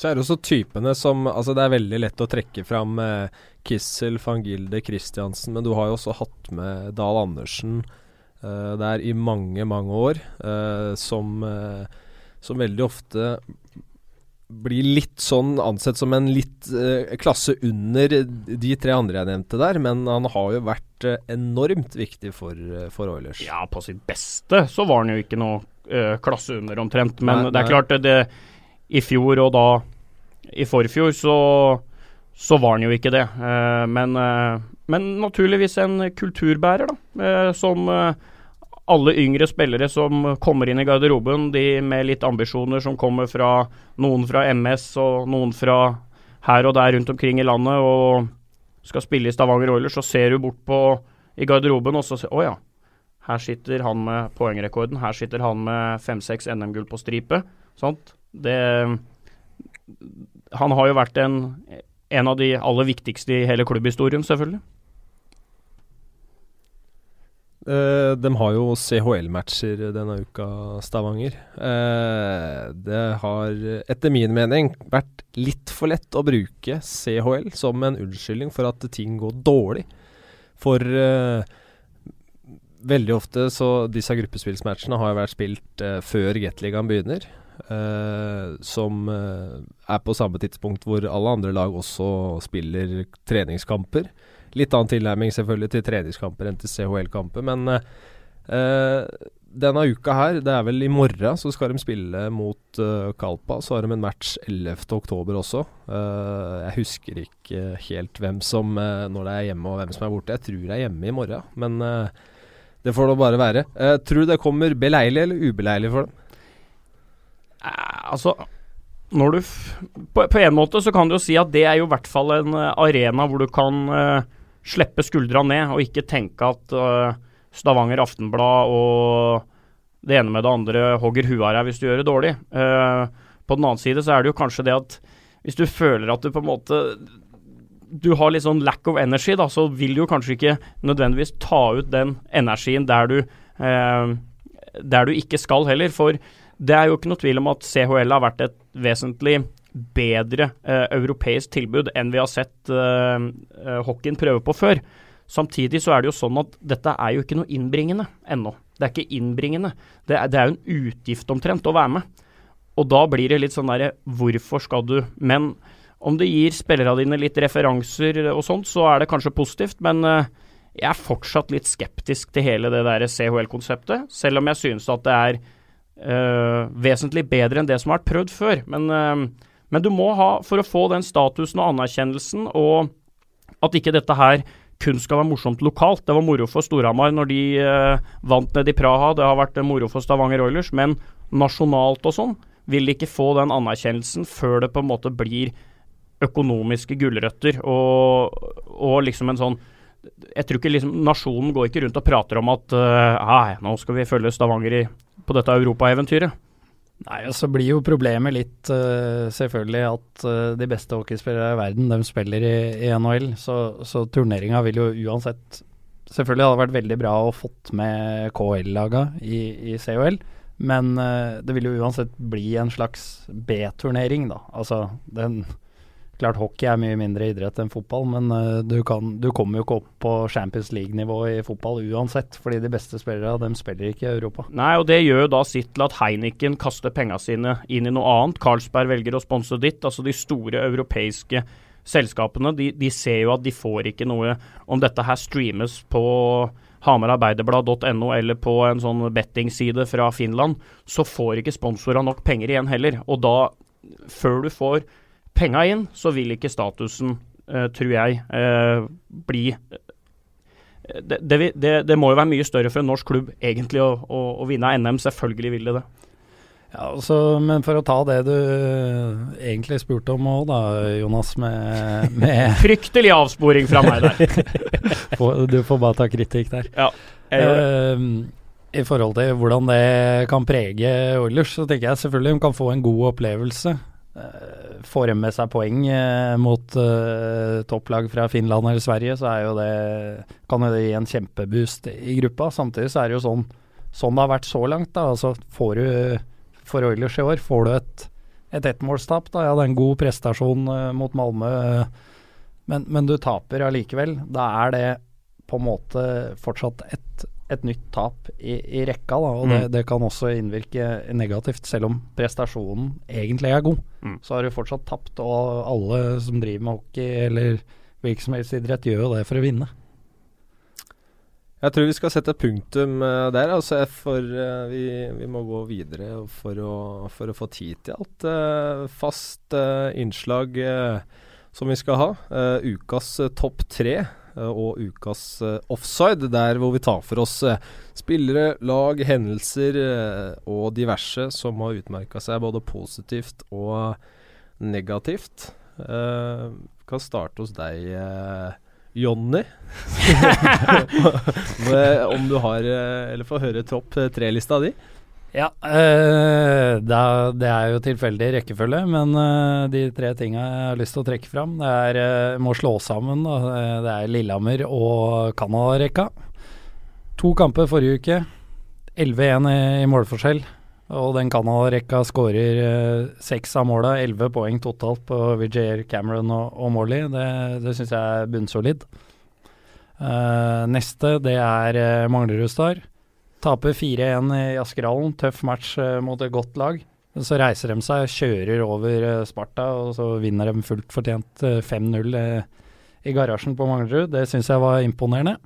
Så er det også typene som Altså, det er veldig lett å trekke fram eh, Kissel, van Gilde, Christiansen, men du har jo også hatt med Dahl Andersen eh, der i mange, mange år, eh, som, eh, som veldig ofte blir litt sånn ansett som en litt eh, klasse under de tre andre jeg nevnte der, men han har jo vært eh, enormt viktig for, for Oilers. Ja, på sitt beste så var han jo ikke noe klasse under omtrent. Men Nei, det er klart, det, det I fjor og da i forfjor så, så var han jo ikke det. Eh, men, eh, men naturligvis en kulturbærer, da. eh, som alle yngre spillere som kommer inn i garderoben, de med litt ambisjoner som kommer fra noen fra MS og noen fra her og der rundt omkring i landet og skal spille i Stavanger Oilers, så ser du bort på i garderoben og så ser Å ja. Her sitter han med poengrekorden. Her sitter han med fem-seks NM-gull på stripe. Sant? Det Han har jo vært en, en av de aller viktigste i hele klubbhistorien, selvfølgelig. Eh, de har jo CHL-matcher denne uka, Stavanger. Eh, det har etter min mening vært litt for lett å bruke CHL som en unnskyldning for at ting går dårlig. For eh, veldig ofte så disse gruppespillsmatchene har vært spilt eh, før Gateligaen begynner. Eh, som eh, er på samme tidspunkt hvor alle andre lag også spiller treningskamper. litt annen tilnærming selvfølgelig til treningskamper enn til CHL-kamper. Men uh, denne uka her, det er vel i morgen, så skal de spille mot uh, Kalpa. Så har de en match 11.10 også. Uh, jeg husker ikke helt hvem som uh, når det er hjemme og hvem som er borte. Jeg tror det er hjemme i morgen, men det får da bare være. tror du det kommer beleilig eller ubeleilig for dem? Altså når du på, på, en måte så kan du jo si at det er jo i hvert fall en arena hvor du kan slippe skuldra ned og ikke tenke at Stavanger Aftenblad og det ene med det andre hogger huet av deg hvis du gjør det dårlig. Uh, på den annen side så er det jo kanskje det at hvis du føler at du på en måte du har litt sånn lack of energy, da, så vil du jo kanskje ikke nødvendigvis ta ut den energien der du, uh, der du ikke skal heller. For det er jo ikke noe tvil om at CHL har vært et vesentlig bedre eh, europeisk tilbud enn vi har sett hockeyen prøve på før. Samtidig så er det jo sånn at dette er jo ikke noe innbringende ennå. Det er ikke innbringende. Det er, det er jo en utgift omtrent å være med. Og da blir det litt sånn derre Hvorfor skal du Men om det gir spillerne dine litt referanser og sånt, så er det kanskje positivt. Men uh, jeg er fortsatt litt skeptisk til hele det der CHL-konseptet. Selv om jeg synes at det er vesentlig bedre enn det som har vært prøvd før. Men, uh, men du må ha, for å få den statusen og anerkjennelsen, og at ikke dette her kun skal være morsomt lokalt. Det var moro for Storhamar når de eh, vant ned i Praha, det har vært moro for Stavanger Oilers, men nasjonalt og sånn vil de ikke få den anerkjennelsen før det på en måte blir økonomiske gulrøtter og, og liksom en sånn Jeg tror ikke liksom Nasjonen går ikke rundt og prater om at uh, nå skal vi følge Stavanger i, på dette europaeventyret. Nei, og så blir jo problemet litt uh, selvfølgelig at uh, de beste hockeyspillere i verden, de spiller i, i NHL. Så, så turneringa vil jo uansett Selvfølgelig hadde det vært veldig bra å fått med KL-laga i, i CHL, men uh, det vil jo uansett bli en slags B-turnering, da. Altså den Klart hockey er mye mindre idrett enn fotball, men uh, du, kan, du, kommer jo ikke opp på Champions League-nivå i fotball uansett, fordi de beste spillere dem spiller ikke i Europa. Nei, og det gjør jo da sitt til at Heineken kaster penga sine inn i noe annet. Carlsberg velger å sponse ditt. Altså de store europeiske selskapene, de, de ser jo at de får ikke noe om dette her streames på hamararbeiderblad.no eller på en sånn bettingside fra Finland, så får ikke sponsorene nok penger igjen heller. Og da, før du får penga inn, så vil ikke statusen, uh, tror jeg, uh, bli eh, det, det, det, det, må jo være mye større for en norsk klubb egentlig å, å, å vinne NM. Selvfølgelig vil det det. Ja, altså, Men for å ta det du egentlig spurte om òg, da, Jonas, med, med Fryktelig avsporing fra meg der. du får bare ta kritikk der. Ja. Uh, I forhold til hvordan det kan prege Oilers, så tenker jeg selvfølgelig de kan få en god opplevelse. Uh, får de med seg poeng uh, mot uh, topplag fra Finland eller Sverige, så jo det, kan jo det gi en kjempeboost i gruppa. Samtidig så er det jo sånn, sånn det har vært så langt. da, altså får du For Oilers i år får du et, et ettmålstap. da, Ja, det er en god prestasjon mot Malmö, men, men du taper allikevel. Da er det på en måte fortsatt et et nytt tap i, i rekka, da, og mm. det, det, kan også innvirke negativt, selv om prestasjonen egentlig er god. Mm. Så har du fortsatt tapt, og alle som driver med hockey eller virksomhetsidrett, gjør jo det for å vinne. Jeg tror vi skal sette punktum uh, der, altså, for uh, vi, vi, må gå videre for å, for å få tid til alt. Uh, fast innslag som vi skal ha. ukas topp tre. Eh, og ukas eh, offside, der hvor vi tar for oss eh, spillere, lag, hendelser og diverse som har utmerka seg både positivt og negativt. Uh, kan starte hos deg, uh, Jonny. Om du har Eller få høre topp tre-lista di. Ja, øh, det, er, det, er, jo tilfeldig rekkefølge, men øh, de tre tinga jeg har lyst til å trekke fram, det er øh, må slå sammen. Da. Det er Lillehammer og Canada-rekka. To kamper forrige uke. 11-1 i, målforskjell. Og den Canada-rekka skårer seks av måla, 11 poeng totalt på Vijair Cameron og, og Morley. Det, det syns jeg er bunnsolid. neste, det er Manglerud Star. Taper 4-1 i Askerhallen. Tøff match uh, mot et godt lag. Så reiser de seg, kjører over uh, Sparta, og så vinner de fullt fortjent uh, 5-0 i garasjen på Manglerud. Det syns jeg var imponerende.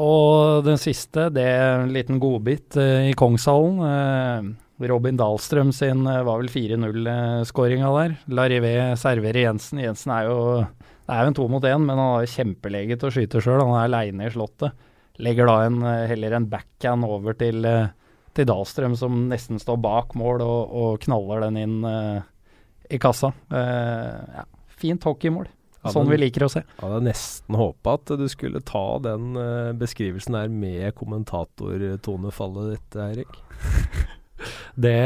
Og den siste, det er en liten godbit i Kongshallen. Robin Dahlstrøm sin var vel 4-0-skåringa der. Larivé serverer Jensen. Jensen er jo Det er jo en to mot én, men han har kjempelege til å skyte sjøl. Han er aleine i Slottet. Legger da en, heller en backhand over til, til Dahlstrøm, som nesten står bak mål, og, og knaller den inn i kassa. ja, fint hockeymål. Sånn vi liker å se. Jeg hadde nesten håpa at du skulle ta den uh, beskrivelsen der med kommentatortonefallet ditt, Eirik. det,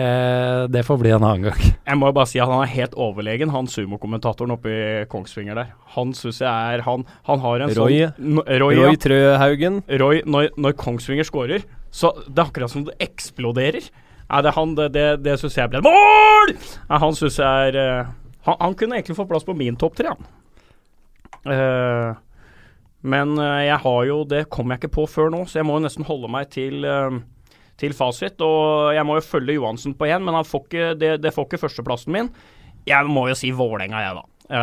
det, får bli en annen gang. Jeg må bare si at han er helt overlegen, han sumokommentatoren oppe i Kongsvinger der. Han syns jeg er Han, han har en Roy, sånn Roy, Roy Trøhaugen. Roy, når, når Kongsvinger scorer, så det er akkurat som det eksploderer. Nei, det, han, det, det, det syns jeg ble Mål! Nei, han syns jeg er uh, han, han, kunne egentlig få plass på min topp tre, han. Uh, men uh, jeg har jo Det kom jeg ikke på før nå, så jeg må jo nesten holde meg til, uh, til fasit. Og jeg må jo følge Johansen på én, men får ikke, det, det, får ikke førsteplassen min. Jeg må jo si Vålerenga, jeg, da.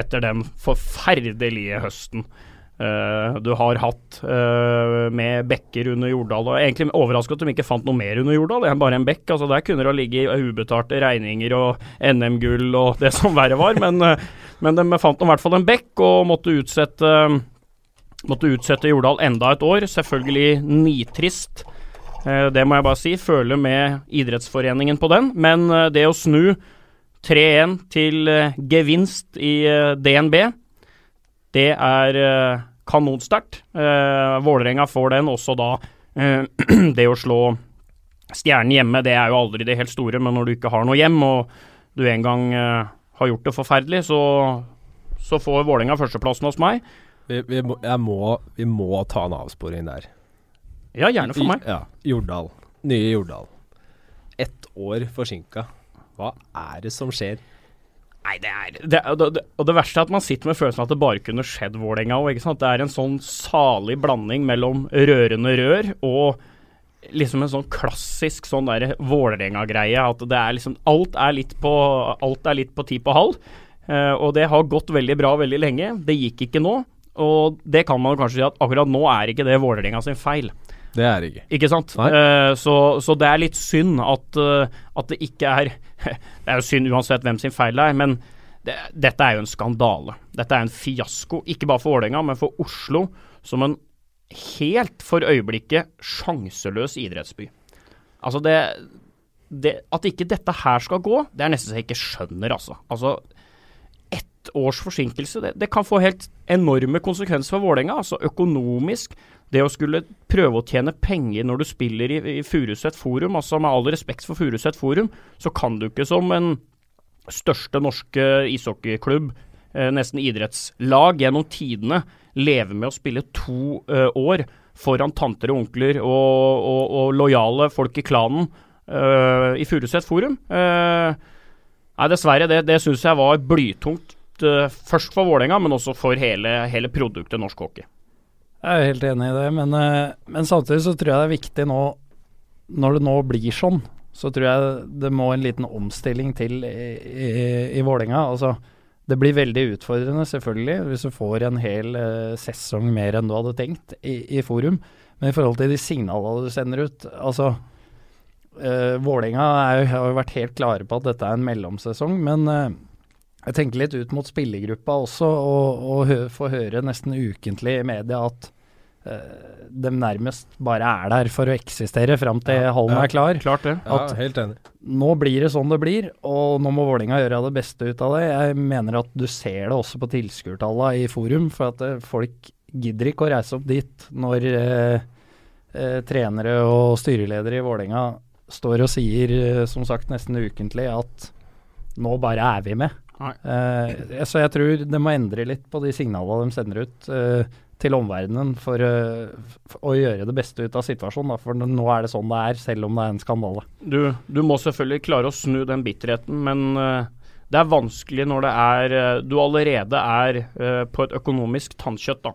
etter den forferdelige høsten. Uh, du har hatt uh, med bekker under Jordal. og Egentlig overraska at de ikke fant noe mer under Jordal enn bare en bekk. altså Der kunne det ligge ubetalte regninger og NM-gull og det som verre var. Men, uh, men de fant i hvert fall en bekk og måtte utsette, måtte utsette Jordal enda et år. Selvfølgelig nitrist. Det må jeg bare si. Føler med idrettsforeningen på den. Men det å snu 3-1 til gevinst i DNB, det er kanonsterkt. Vålerenga får den også da. Det å slå Stjernen hjemme, det er jo aldri det helt store, men når du ikke har noe hjem, og du en gang har gjort det forferdelig, så, så får Vålerenga førsteplassen hos meg. Vi, vi, må, må, vi, må, ta en avsporing der. Ja, gjerne for meg. Ja, Jordal. Nye Jordal. Ett år forsinka. Hva er det som skjer? Nei, det er det, det, Og det verste er at man sitter med følelsen av at det bare kunne skjedd Vålerenga òg. Det er en sånn salig blanding mellom rørende rør og liksom en sånn klassisk sånn der Vålerenga-greie. At det er liksom Alt er litt på Alt er litt på ti på halv. Uh, og det har gått veldig bra veldig lenge. Det gikk ikke nå. Og det kan man kanskje si at akkurat nå er ikke det Vålerenga sin feil. Det er det ikke. Ikke sant? Uh, så, så, det er litt synd at, uh, at, det ikke er Det er jo synd uansett hvem sin feil det er, men det, dette er jo en skandale. Dette er en fiasko, ikke bare for Vålerenga, men for Oslo som en helt for øyeblikket sjanseløs idrettsby. Altså det, det, At ikke dette her skal gå, det er nesten så jeg ikke skjønner, altså. Altså, ett års forsinkelse, det, det kan få helt enorme konsekvenser for Vålerenga. Altså økonomisk, det å skulle prøve å tjene penger når du spiller i, i Furuset Forum, altså med all respekt for Furuset Forum, så kan du ikke som en største norske ishockeyklubb, eh, nesten idrettslag, gjennom tidene leve med å spille to eh, år foran tanter og onkler og, og, og lojale folk i klanen eh, i Furuset Forum. Eh, nei, dessverre, det, det syns jeg var blytungt. Eh, først for Vålerenga, men også for hele, hele produktet norsk hockey. Jeg er helt enig i det, men, eh, men, samtidig så tror jeg det er viktig nå, når det nå blir sånn, så tror jeg det må en liten omstilling til i, i, i Vålerenga. Altså, det blir veldig utfordrende, selvfølgelig, hvis du får en hel uh, sesong mer enn du hadde tenkt i, i, forum. Men i forhold til de signalene du sender ut altså uh, Vålerenga har jo vært helt klare på at dette er en mellomsesong, men uh, jeg tenker litt ut mot spillergruppa også, og, og hø få høre nesten ukentlig i media at uh, de nærmest bare er der for å eksistere fram til ja, hallen ja, er klar. Klart det. Ja, helt enig. Nå blir det sånn det blir, og nå må Vålinga gjøre det beste ut av det. Jeg mener at du ser det også på tilskuertallene i forum, for at uh, folk gidder ikke å reise opp dit når uh, trenere og styreledere i Vålinga står og sier, som sagt nesten ukentlig, at nå bare er vi med. Uh, så jeg tror det må endre litt på de signalene de sender ut uh, til omverdenen for, uh, for, å gjøre det beste ut av situasjonen. Da. For nå er det sånn det er, selv om det er en skandale. Du, du må selvfølgelig klare å snu den bitterheten, men det er vanskelig når det er Du allerede er på et økonomisk tannkjøtt, da.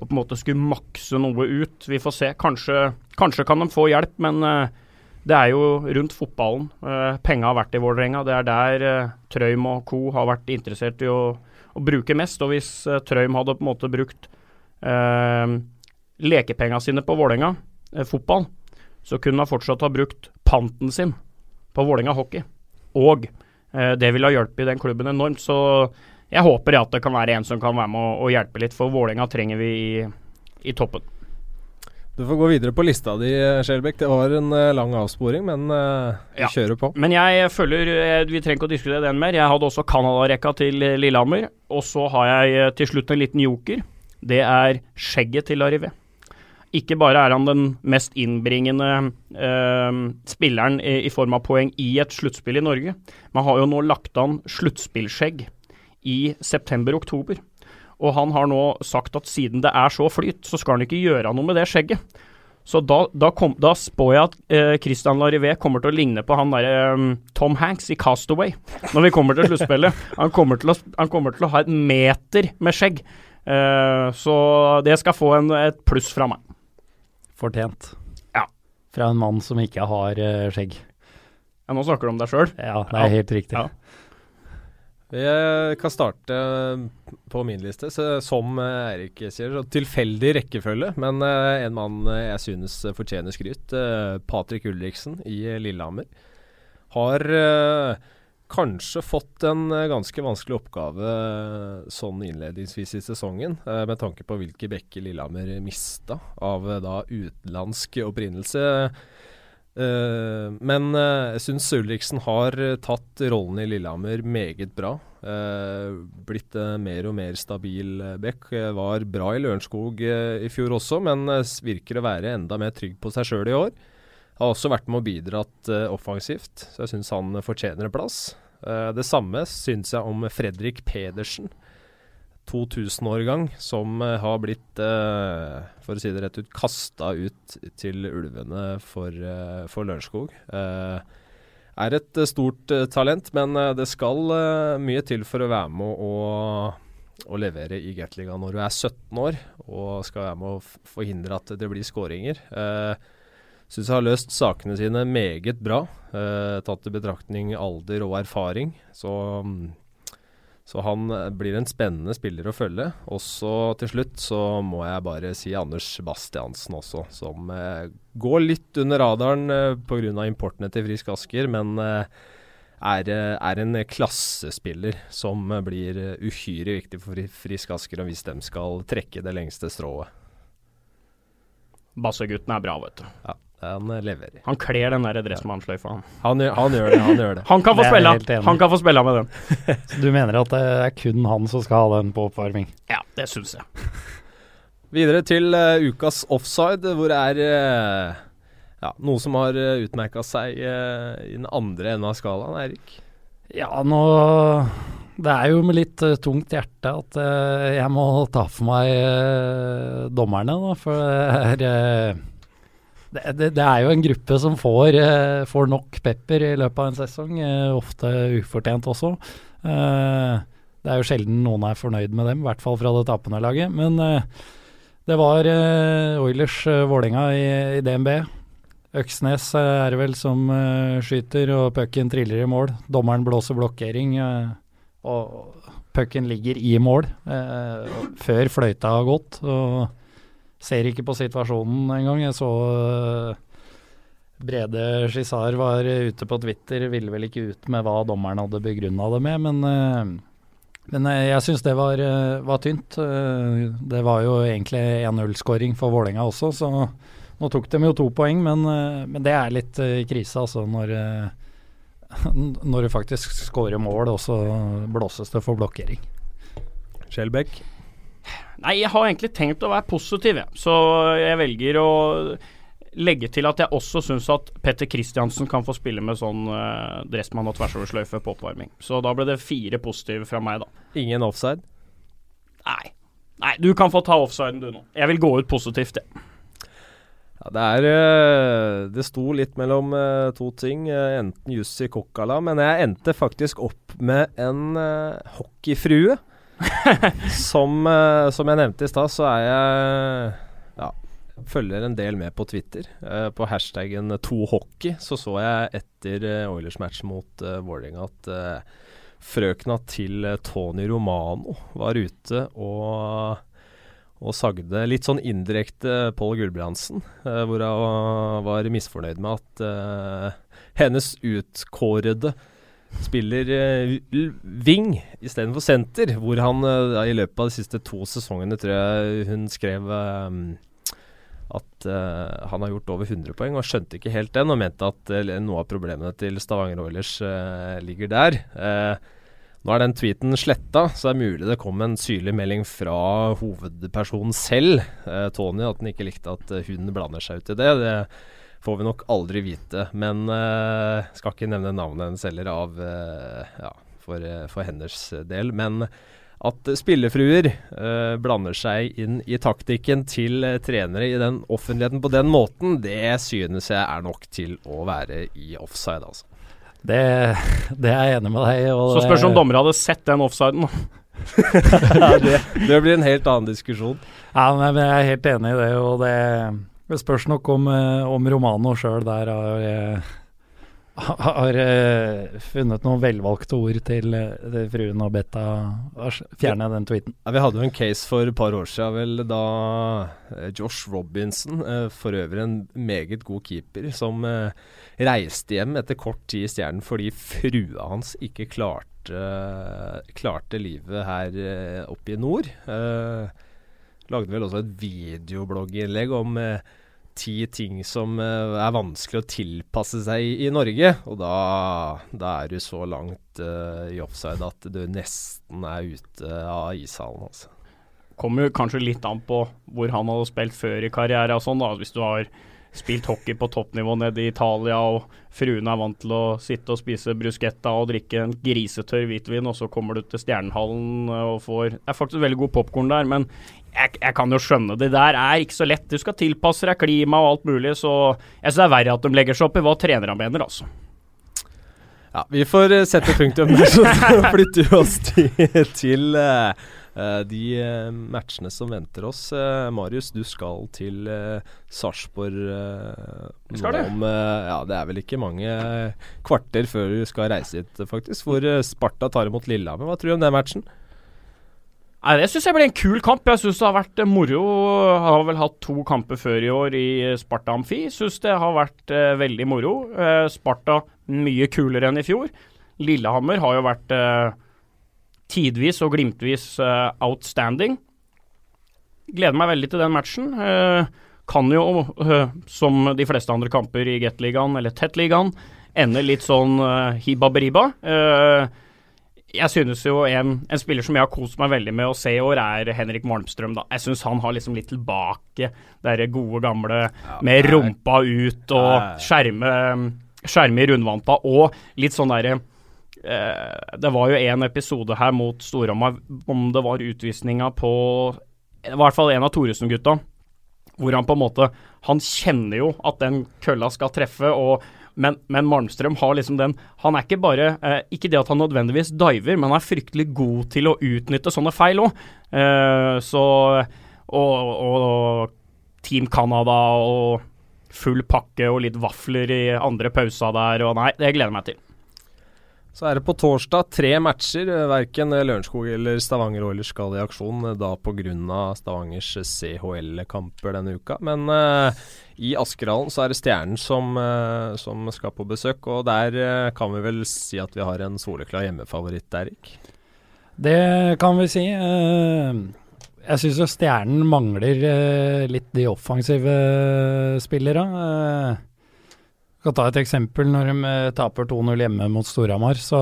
og på en måte skulle makse noe ut. Vi får se. Kanskje, kanskje kan de få hjelp, men det er jo rundt fotballen uh, penga har vært i Vålerenga. Det er der uh, Trøym og co. har vært interessert i å, å bruke mest. Og hvis uh, Trøym hadde på en måte brukt uh, lekepenga sine på Vålerenga uh, fotball, så kunne han fortsatt ha brukt panten sin på Vålerenga hockey. Og uh, det ville ha hjulpet i den klubben enormt. Så jeg håper at det kan være en som kan være med å, å hjelpe litt, for Vålerenga trenger vi i, i toppen. Du får gå videre på lista di, Skjelbæk. Det var en uh, lang avsporing, men uh, vi ja. kjører på. Men jeg følger eh, Vi trenger ikke å diskutere den mer. Jeg hadde også Canada-rekka til Lillehammer. Og så har jeg til slutt en liten joker. Det er skjegget til Larivé. Ikke bare er han den mest innbringende eh, spilleren i, i, form av poeng i et sluttspill i Norge, men har jo nå lagt an sluttspillskjegg i september-oktober. Og han har nå sagt at siden det er så flyt, så skal han ikke gjøre noe med det skjegget. Så da, da, kom, da spår jeg at eh, Christian Larivé kommer til å ligne på han derre eh, Tom Hanks i Castaway når vi kommer til sluttspillet. Han, kommer til å, han kommer til å ha et meter med skjegg. Eh, så det skal få en, et pluss fra meg. Fortjent. Ja. Fra en mann som ikke har uh, skjegg. Ja, nå snakker du om deg sjøl. Ja, det er ja. helt riktig. Ja. Vi kan starte på min liste, så, som Erik sier, så tilfeldig rekkefølge. Men en mann jeg synes fortjener skryt, Patrick Ulriksen i Lillehammer, har kanskje fått en ganske vanskelig oppgave sånn innledningsvis i sesongen, med tanke på hvilke bekker Lillehammer mista av da utenlandsk opprinnelse. Uh, men uh, jeg syns Ulriksen har uh, tatt rollen i Lillehammer meget bra. blitt mer og mer stabil back. var bra i Lørenskog i fjor også, men virker å være enda mer trygg på seg sjøl i år. Har også vært med og bidratt offensivt, så jeg syns han fortjener en plass. det samme syns jeg om Fredrik Pedersen. 2000-årgang som uh, har blitt, uh, for å si det rett ut, kasta ut til ulvene for, uh, for Lørenskog. er et stort talent, men det skal mye til for å være med og, å levere i Gateligaen når du er 17 år og skal være med å forhindre at det blir skåringer. Eh, Syns jeg har løst sakene sine meget bra, tatt i betraktning alder og erfaring. Så um, så han eh, blir en spennende spiller å følge. Og så til slutt så må jeg bare si Anders Bastiansen også, som eh, går litt under radaren eh, pga. importene til Frisk Asker, men eh, er, eh, er, en klassespiller som eh, blir uhyre viktig for Frisk Asker hvis de skal trekke det lengste strået. Bassegutten er bra, vet du. Ja. Han eh, leverer. Han kler den der dressmannsløyfa, han. Han, han, gjør det. Han gjør det. han kan få spille, han kan få spille med den. Så du mener at det er kun han som skal ha den på oppvarming? Ja, det syns jeg. Videre til uh, ukas offside, hvor det er uh, ja, noe som har uh, utmerka seg uh, i den andre enden av skalaen, Eirik? Ja, nå Det er jo med litt uh, tungt hjerte at jeg må ta for meg dommerne, da. For det er det, det, det, er jo en gruppe som får, uh, får, nok pepper i løpet av en sesong, uh, ofte ufortjent også. Uh, det er jo sjelden noen er fornøyd med dem, i hvert fall fra det tapende laget. Men det var Oilers Vålerenga i, i, DNB. Øksnes er det vel som skyter, og pucken triller i mål. Dommeren blåser blokkering, og pucken ligger i mål før fløyta har gått. og Ser ikke på situasjonen engang. Jeg så uh, Brede Skisar var ute på Twitter, ville vel ikke ut med hva dommeren hadde begrunna det med, men, uh, men uh, jeg syns det var, var tynt. det var jo egentlig 1-0-skåring for Vålerenga også, så nå tok de jo to poeng, men, men det er litt krise, altså, når, når du faktisk skårer mål, og så blåses det for blokkering. Skjelbæk? Nei, jeg har egentlig tenkt å være positiv, jeg. Så jeg velger å legge til at jeg også syns at Petter Kristiansen kan få spille med sånn uh, dressmann og tversoversløyfe på oppvarming. Så da ble det fire positive fra meg, da. Ingen offside? Nei. Nei, du kan få ta offsiden du nå. Jeg vil gå ut positivt, jeg. Ja, det er eh, Det sto litt mellom uh, to ting. enten Jussi Kokkala, men jeg endte faktisk opp med en hockeyfrue. som, uh, som, jeg nevnte i stad, så er jeg ja, følger en del med på Twitter. Uh, på hashtaggen 2hockey så så jeg etter uh, Oilers match mot uh, Vålerenga at frøkna til Tony Romano var ute og og sagde litt sånn indirekte Pål Gulbrandsen, eh, hvor hun var misfornøyd med at eh, hennes utkårede spiller uh, wing istedenfor senter. Hvor han uh, i løpet av de siste to sesongene, tror jeg hun skrev um, at uh, han har gjort over 100 poeng, og skjønte ikke helt den, og mente at noe av problemene til Stavanger Oilers ligger der. nå er den tweeten sletta, så det er mulig det kom en syrlig melding fra hovedpersonen selv, Tony, at han ikke likte at hun blander seg ut i det. det får vi nok aldri vite. Men uh, skal ikke nevne navnet hennes heller av uh, ja, for, uh, for, hennes del. Men at spillefruer uh, blander seg inn i taktikken til trenere i den offentligheten på den måten, det synes jeg er nok til å være i offside, altså. Det, det er jeg enig med deg i. Så spørs om dommere hadde sett den offsiden. ja, det, det, blir en helt annen diskusjon. Ja, men Jeg er helt enig i det. og det det spørs nok om, eh, om Romano sjøl der har, eh, har uh, funnet noen velvalgte ord til, fruen og bedt henne fjerne den tweeten. Ja, vi hadde jo en case for et par år siden vel, da Josh Robinson, for øvrig en meget god keeper, som reiste hjem etter kort tid i Stjernen fordi frua hans ikke klarte, klarte livet her oppe i nord. lagde vel også et videoblogginnlegg om ti ting som uh, er vanskelig å tilpasse seg i, Norge. Og da, da, er du så langt uh, i offside at du nesten er ute av ishallen. Altså. Kommer kanskje litt an på hvor han hadde spilt før i karrieren. Og sånn da. Hvis du har spilt hockey på toppnivå nede i Italia, og fruen er vant til å sitte og spise bruschetta og drikke en grisetørr hvitvin, og så kommer du til Stjernehallen og får Det er faktisk veldig god popkorn der, men jeg, jeg, kan jo skjønne det der er ikke så lett. Du skal tilpasse deg klima og alt mulig, så jeg syns det er verre at de legger seg opp i hva trenerne mener, altså. Ja, vi får eh, sette punktum der, så flytter vi oss til, til uh, de uh, matchene som venter oss. Uh, Marius, du skal til Sarpsborg Skal du? Om, ja, det er vel ikke mange kvarter før du skal reise hit, faktisk. Hvor Sparta tar imot Lillehammer. Hva tror du om den matchen? Nei, Det syns jeg ble en kul kamp. Jeg syns det har vært moro. Jeg har vel hatt to kamper før i år i Sparta Amfi. Syns det har vært eh, veldig moro. Eh, Sparta mye kulere enn i fjor. Lillehammer har jo vært eh, tidvis og glimtvis outstanding. Gleder meg veldig til den matchen. kan jo, som de fleste andre kamper i Gateligaen eller Tettligaen, ende litt sånn hibba-beriba. Uh, jeg synes jo en, en, spiller som jeg har kost meg veldig med å se i år, er Henrik Malmstrøm. da. Jeg synes han har liksom litt tilbake det gode, gamle ja, med rumpa ut og skjerme, skjerme i rundvanta og litt sånn derre eh, Det var jo en episode her mot Storhamar om det var utvisninga på I hvert fall en av Thoresen-gutta, hvor han på en måte Han kjenner jo at den kølla skal treffe. og men, men, Malmstrøm har liksom den Han er ikke bare eh, Ikke det at han nødvendigvis diver, men han er fryktelig god til å utnytte sånne feil òg. Eh, så og, og, Team Canada og full pakke og litt vafler i andre pauser der, og nei, det gleder jeg meg til. Så er det på torsdag tre matcher. Verken Lørenskog eller Stavanger Oilers skal i aksjon eh, da pga. Stavangers CHL-kamper denne uka. Men uh, i Askerhallen så er det Stjernen som, uh, som, skal på besøk, og der uh, kan vi vel si at vi har en soleklar hjemmefavoritt, Erik? Det kan vi si. jeg syns jo Stjernen mangler litt de offensive spillerne. Kan ta et eksempel. Når de eh, taper 2-0 hjemme mot Storhamar, så,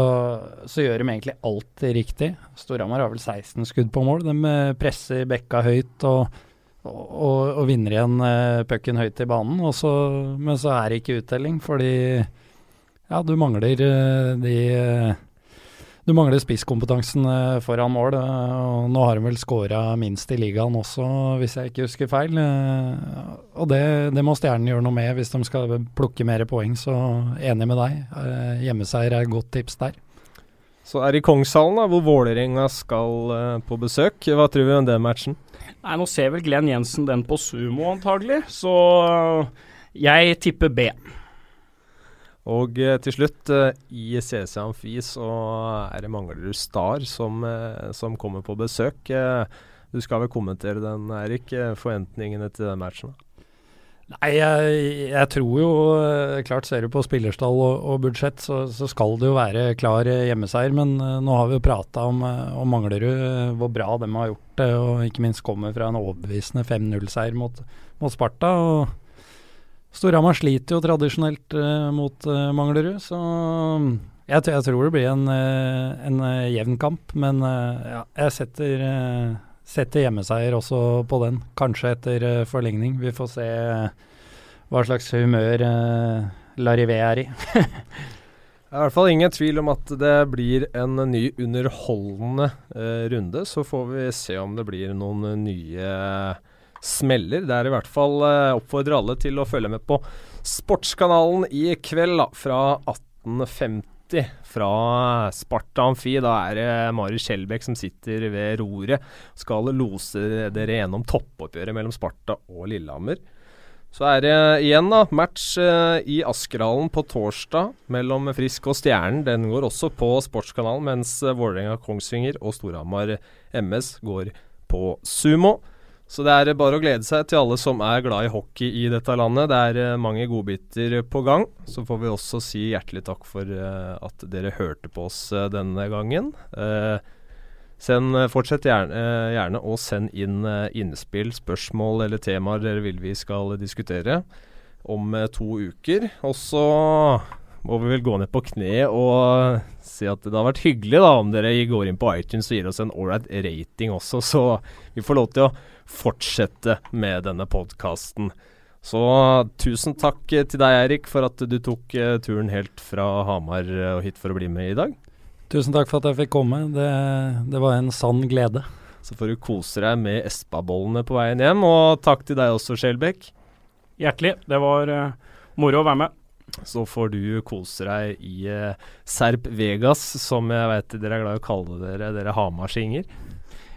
så, gjør de egentlig alt riktig. Storhamar har vel 16 skudd på mål. De eh, presser bekka høyt og, og, og vinner igjen uh, pucken høyt i banen. Så, men så er det ikke uttelling, fordi ja, du mangler de du mangler spisskompetansen eh, foran mål. Eh, og nå har de vel skåra minst i ligaen også, hvis jeg ikke husker feil. Eh, og det, det må Stjernen gjøre noe med hvis de skal plukke mer poeng, så enig med deg. Hjemmeseier er et godt tips der. Så er det i Kongshallen, da, hvor Vålerenga skal på besøk. Hva tror vi om den matchen? Nei, Nå ser vel Glenn Jensen den på sumo, antagelig. Så jeg tipper B. Og uh, til slutt, uh, i CC Amfi så er det Manglerud Star som, uh, som, kommer på besøk. du skal vel kommentere den, Erik. Forventningene til den matchen? Nei, jeg, jeg, tror jo Klart ser du på spillerstall og, og budsjett, så, så, skal det jo være klar hjemmeseier. Men nå har vi jo prata om, om Manglerud, hvor bra de har gjort det. Og ikke minst kommer fra en overbevisende 5-0-seier mot, mot Sparta. og Storhamar sliter jo tradisjonelt uh, mot uh, Manglerud, så jeg, jeg, tror det blir en, uh, en jevn kamp. Men ja, jeg setter, setter, hjemmeseier også på den, kanskje etter forlengning. Vi får se hva slags humør Larivé er i. Det er i hvert fall ingen tvil om at det blir en ny underholdende runde. Så får vi se om det blir noen nye smeller. Det er i hvert fall uh, oppfordrer alle til å følge med på Sportskanalen i kveld da, fra 1850 fra Sparta Amfi. Da er det Mari Skjelbæk som sitter ved roret. Skal lose dere gjennom toppoppgjøret mellom Sparta og Lillehammer. Så er det igjen da, match uh, i Askerhallen på torsdag mellom Frisk og Stjernen. Den går også på Sportskanalen, mens Vålerenga Kongsvinger og Storhamar MS går på Sumo. Så det er bare å glede seg til alle som er glad i hockey i dette landet. Det er uh, mange godbiter på gang. Så får vi også si hjertelig takk for uh, at dere hørte på oss uh, denne gangen. Send, fortsett gjerne, gjerne å sende inn innspill, spørsmål eller temaer dere vil vi skal diskutere om to uker. Og så må vi vel gå ned på kne og si at det har vært hyggelig da om dere går inn på iTunes og gir oss en ålreit rating også, så vi får lov til å fortsette med denne podkasten. Så tusen takk til deg, Eirik, for at du tok uh, turen helt fra Hamar uh, og hit for å bli med i dag. Tusen takk for at jeg fikk komme. Det, det var en sann glede. Så får du kose deg med Espa-bollene på veien hjem. Og takk til deg også, Skjelbekk. Hjertelig. Det var uh, moro å være med. Så får du kose deg i Serp Vegas, som jeg vet dere er glad i å kalle dere, dere hamarsinger.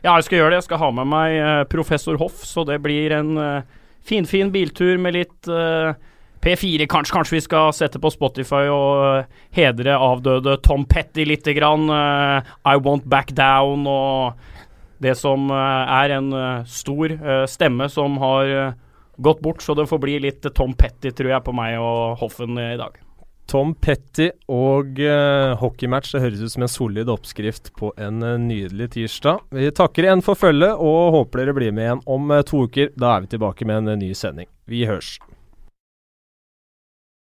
Ja, jeg skal gjøre det. Jeg skal ha med meg uh, professor Hoff, så det blir en uh, finfin biltur med litt uh, P4. Kanskje, kanskje vi skal sette på Spotify og hedre avdøde Tom Petty grann. I Won't Back Down og det som er en stor stemme som har gått bort, så det får bli litt Tom Petty, tror jeg, på meg og Hoffen i dag. Tom Petty og uh, hockeymatch. Det høres ut som en solid oppskrift på en uh, nydelig tirsdag. Vi takker igjen for følget og håper dere blir med igjen om uh, to uker. Da er vi tilbake med en ny sending. Vi hørs.